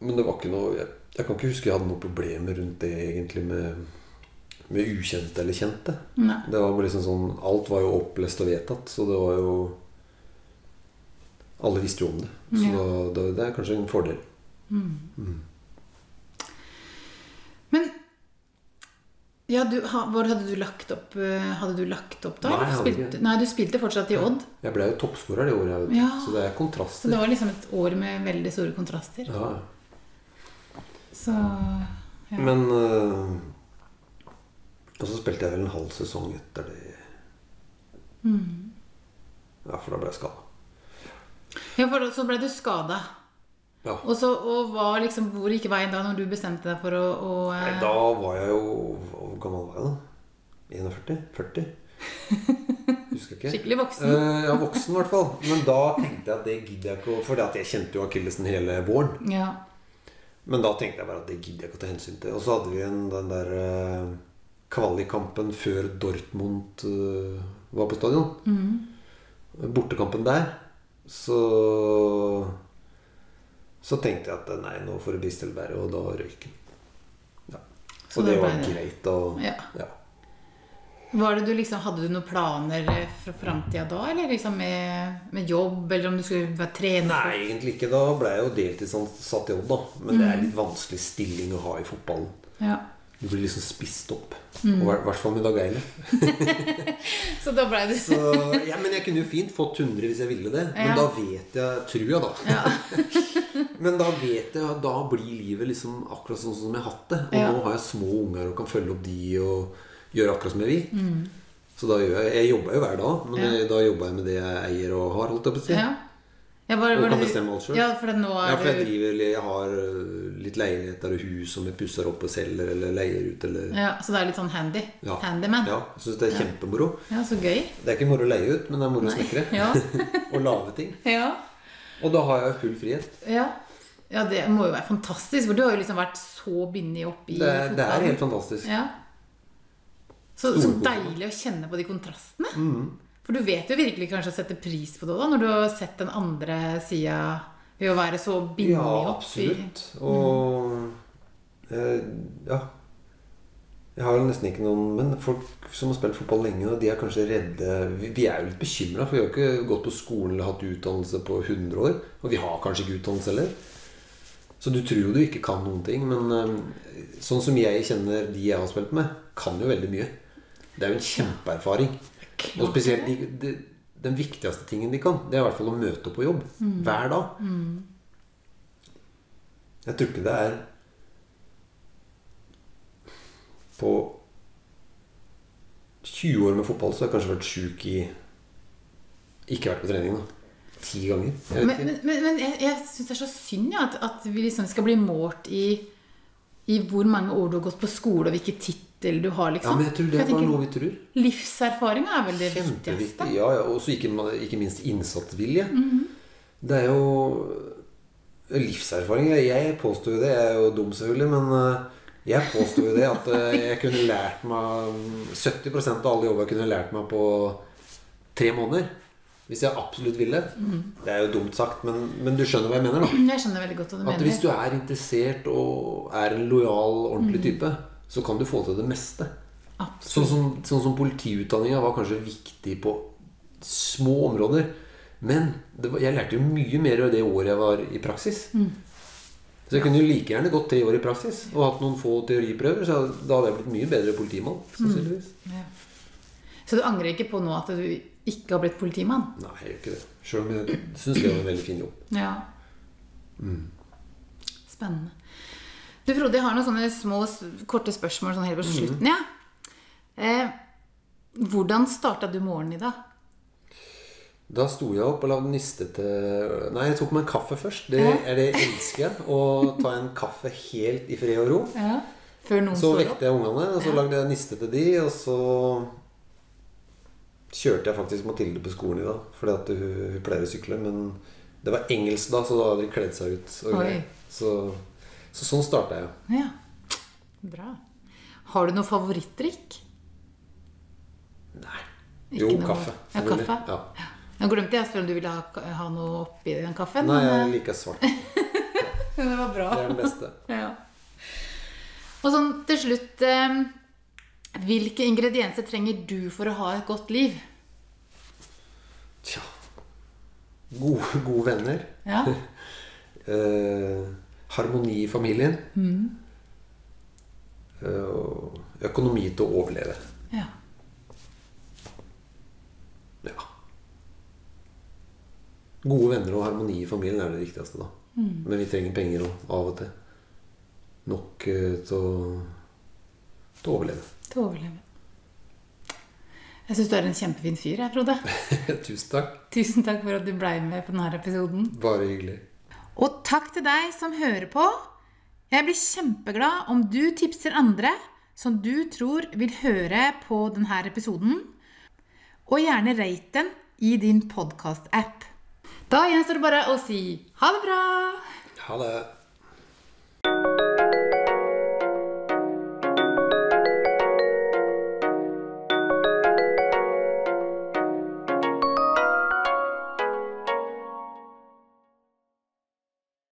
Men det var ikke noe jeg, jeg kan ikke huske jeg hadde noen problemer rundt det egentlig med, med ukjente eller kjente. Nei. Det var bare liksom sånn Alt var jo opplest og vedtatt, så det var jo Alle visste jo om det. Så Ja. da, da, det er kanskje en fordel. Men ja, du, ha, hvor hadde du lagt opp eh, Hadde du lagt opp da? Nei, spilte, nei, du spilte fortsatt i Odd. Jeg ble jo toppskårer det året. Ja. så det er kontraster. Så det var liksom et år med veldig store kontraster. Ja. Så ja. Men øh, Og så spilte jeg vel en halv sesong etter det. Mm. Ja, for da ble jeg skada. ja, for så ble du skada. Ja. Og, så, og hva liksom, hvor gikk veien da, når du bestemte deg for å, å eh, Nei, da var jeg jo Hvor gammel var jeg da? 41? 40? Husker ikke. <laughs> Skikkelig voksen. Eh, ja, voksen i hvert fall. Men da tenkte jeg at det gidder jeg ikke å For jeg kjente jo akillesen hele våren. Ja. Men da tenkte jeg bare at det gidder jeg ikke å ta hensyn til. Og så hadde vi en, den der eh, kvalikkampen før Dortmund eh, var på stadion. Mm. Bortekampen der. Så Så tenkte jeg at nei, nå får det bli stille og da røyk den. Ja. Så Og det var det- greit. Og, Ja. ja. Var det du liksom, hadde du noen planer eh, for framtida da, eller liksom med, med jobb, eller om du skulle være trener? Nei, egentlig ikke. Da ble jeg jo deltidsansatt i jobb, da. Men det er Mm. litt vanskelig stilling å ha i fotballen. Ja. Du blir liksom spist opp. Mm. Og I hvert fall med Dag Eiler. <laughs> Så da ble du Så, ja, men jeg kunne jo fint fått 100 hvis jeg ville det. Men Ja. da vet jeg Tror jeg, da. <laughs> Men da vet jeg at da blir livet liksom akkurat sånn som jeg har hatt det. Og Ja. nå har jeg små unger og kan følge opp de og gjøre akkurat som jeg vil. Mm. Så da gjør jeg Jeg jobber jo hver dag, men Ja. jeg, da jobber jeg med det jeg eier og har. holdt jeg på å si. ja. ja bare, Og kan bestemme alt selv. Ja, for Ja, for jeg driver Jeg har øh, litt leiligheter og hus som jeg pusser opp og selger eller leier ut. Eller, ja, Så det er litt sånn handy? Ja. Handyman? ja, jeg syns det er kjempemoro. Ja, så gøy. Det er ikke moro å leie ut, men det er moro å snekre. Ja. <laughs> og lage ting. <laughs> ja. Og da har jeg full frihet. ja. Ja, det må jo være fantastisk, for du har jo liksom vært så bindet opp i Det er, det er helt fantastisk. Ja. Så, så deilig å kjenne på de kontrastene. Mm. For du vet jo virkelig kanskje å sette pris på det da, når du har sett den andre sida ved å være så bindet Ja, opp i absolutt. Og eh, ja. Jeg har jo nesten ikke noen Men folk som har spilt fotball lenge, og de er kanskje redde Vi, vi er jo litt bekymra, for vi har ikke gått på skolen eller hatt utdannelse på 100 år. Og vi har kanskje ikke utdannelse heller. Så du tror jo du ikke kan noen ting. Men eh, sånn som jeg kjenner de jeg har spilt med, kan jo veldig mye. Det er jo en kjempeerfaring. Og spesielt de, de, den viktigste tingen de kan, det er i hvert fall å møte opp på jobb. Hver dag. Jeg tror ikke det er På 20 år med fotball så har jeg kanskje vært sjuk i Ikke vært på trening, da. Ti ganger. Jeg Men, men, men, men jeg, jeg syns det er så synd ja, at, at vi liksom skal bli målt i, i hvor mange år du har gått på skole, og hvilken tittel du har. Ja, liksom. men jeg tror det er bare noe vi tror. Livserfaringa er vel det viktigste. Ja, ja. Og så ikke, ikke minst innsatsvilje. Mhm. Det er jo livserfaring. Jeg påstår jo det. Jeg er jo dum, selvfølgelig, men eh, jeg påstår jo det at eh, jeg kunne lært meg 70% av alle jobber jeg kunne lært meg på tre måneder. Hvis jeg absolutt ville. Mm. Det er jo dumt sagt, men, men du skjønner hva jeg mener, da. Jeg skjønner veldig godt hva du At mener. hvis du er interessert og er en lojal, ordentlig mm. type, så kan du få til det meste. Absolutt. Sånn som, sånn som politiutdanninga var kanskje viktig på små områder. Men det var, jeg lærte jo mye mer av det året jeg var i praksis. Så jeg kunne jo like gjerne gått tre år i praksis og hatt noen få teoriprøver. Så da hadde jeg blitt mye bedre politimann. sannsynligvis. Ja. Så du angrer ikke på nå at du ikke har blitt politimann? Nei, jeg gjør ikke det. Sjøl om jeg syns det var en veldig fin jobb. Ja. Spennende. Du Frode, jeg har noen sånne små, korte spørsmål sånn helt på slutten. Ja. Eh, hvordan starta du morgenen i dag? Da sto jeg opp og lagde niste til Nei, jeg tok meg en kaffe først. Det er det jeg elsker. Å ta en kaffe helt i fred og ro. Ja. Før noen Så vekte jeg ungene, og så lagde jeg niste til de, og så kjørte jeg faktisk Mathilde på skolen i dag. Fordi at hun, hun pleier å sykle, men det var engelsk da, så da hadde de kledd seg ut. Så Så sånn starta jeg. Ja. Bra. Har du noe favorittdrikk? Nei. Ikke Jo, noe- kaffe. Ja, kaffe. Ja. Jeg glemte jeg spør om du ville ha, ha noe oppi den kaffen. Nei, jeg liker svart. eh, <laughs> det var bra. Det er den beste. Ja. Og sånn til slutt eh, Hvilke ingredienser trenger du for å ha et godt liv? Tja Gode, gode venner. Ja. <laughs> Eh, harmoni i familien. Eh, økonomi til å overleve. ja. Ja. Gode venner og harmoni i familien er det viktigste, da. Men vi trenger penger òg, av og til. Nok eh, til å, til å overleve. Til å overleve. Jeg syns du er en kjempefin fyr, jeg, Frode. <laughs> Tusen takk. Tusen takk for at du blei med på denne episoden. Bare hyggelig. Og takk til deg som hører på. Jeg blir kjempeglad om du tipser andre som du tror vil høre på denne episoden. Og gjerne rate den i din podkast-app. Da gjenstår det bare å si ha det bra! Ha det.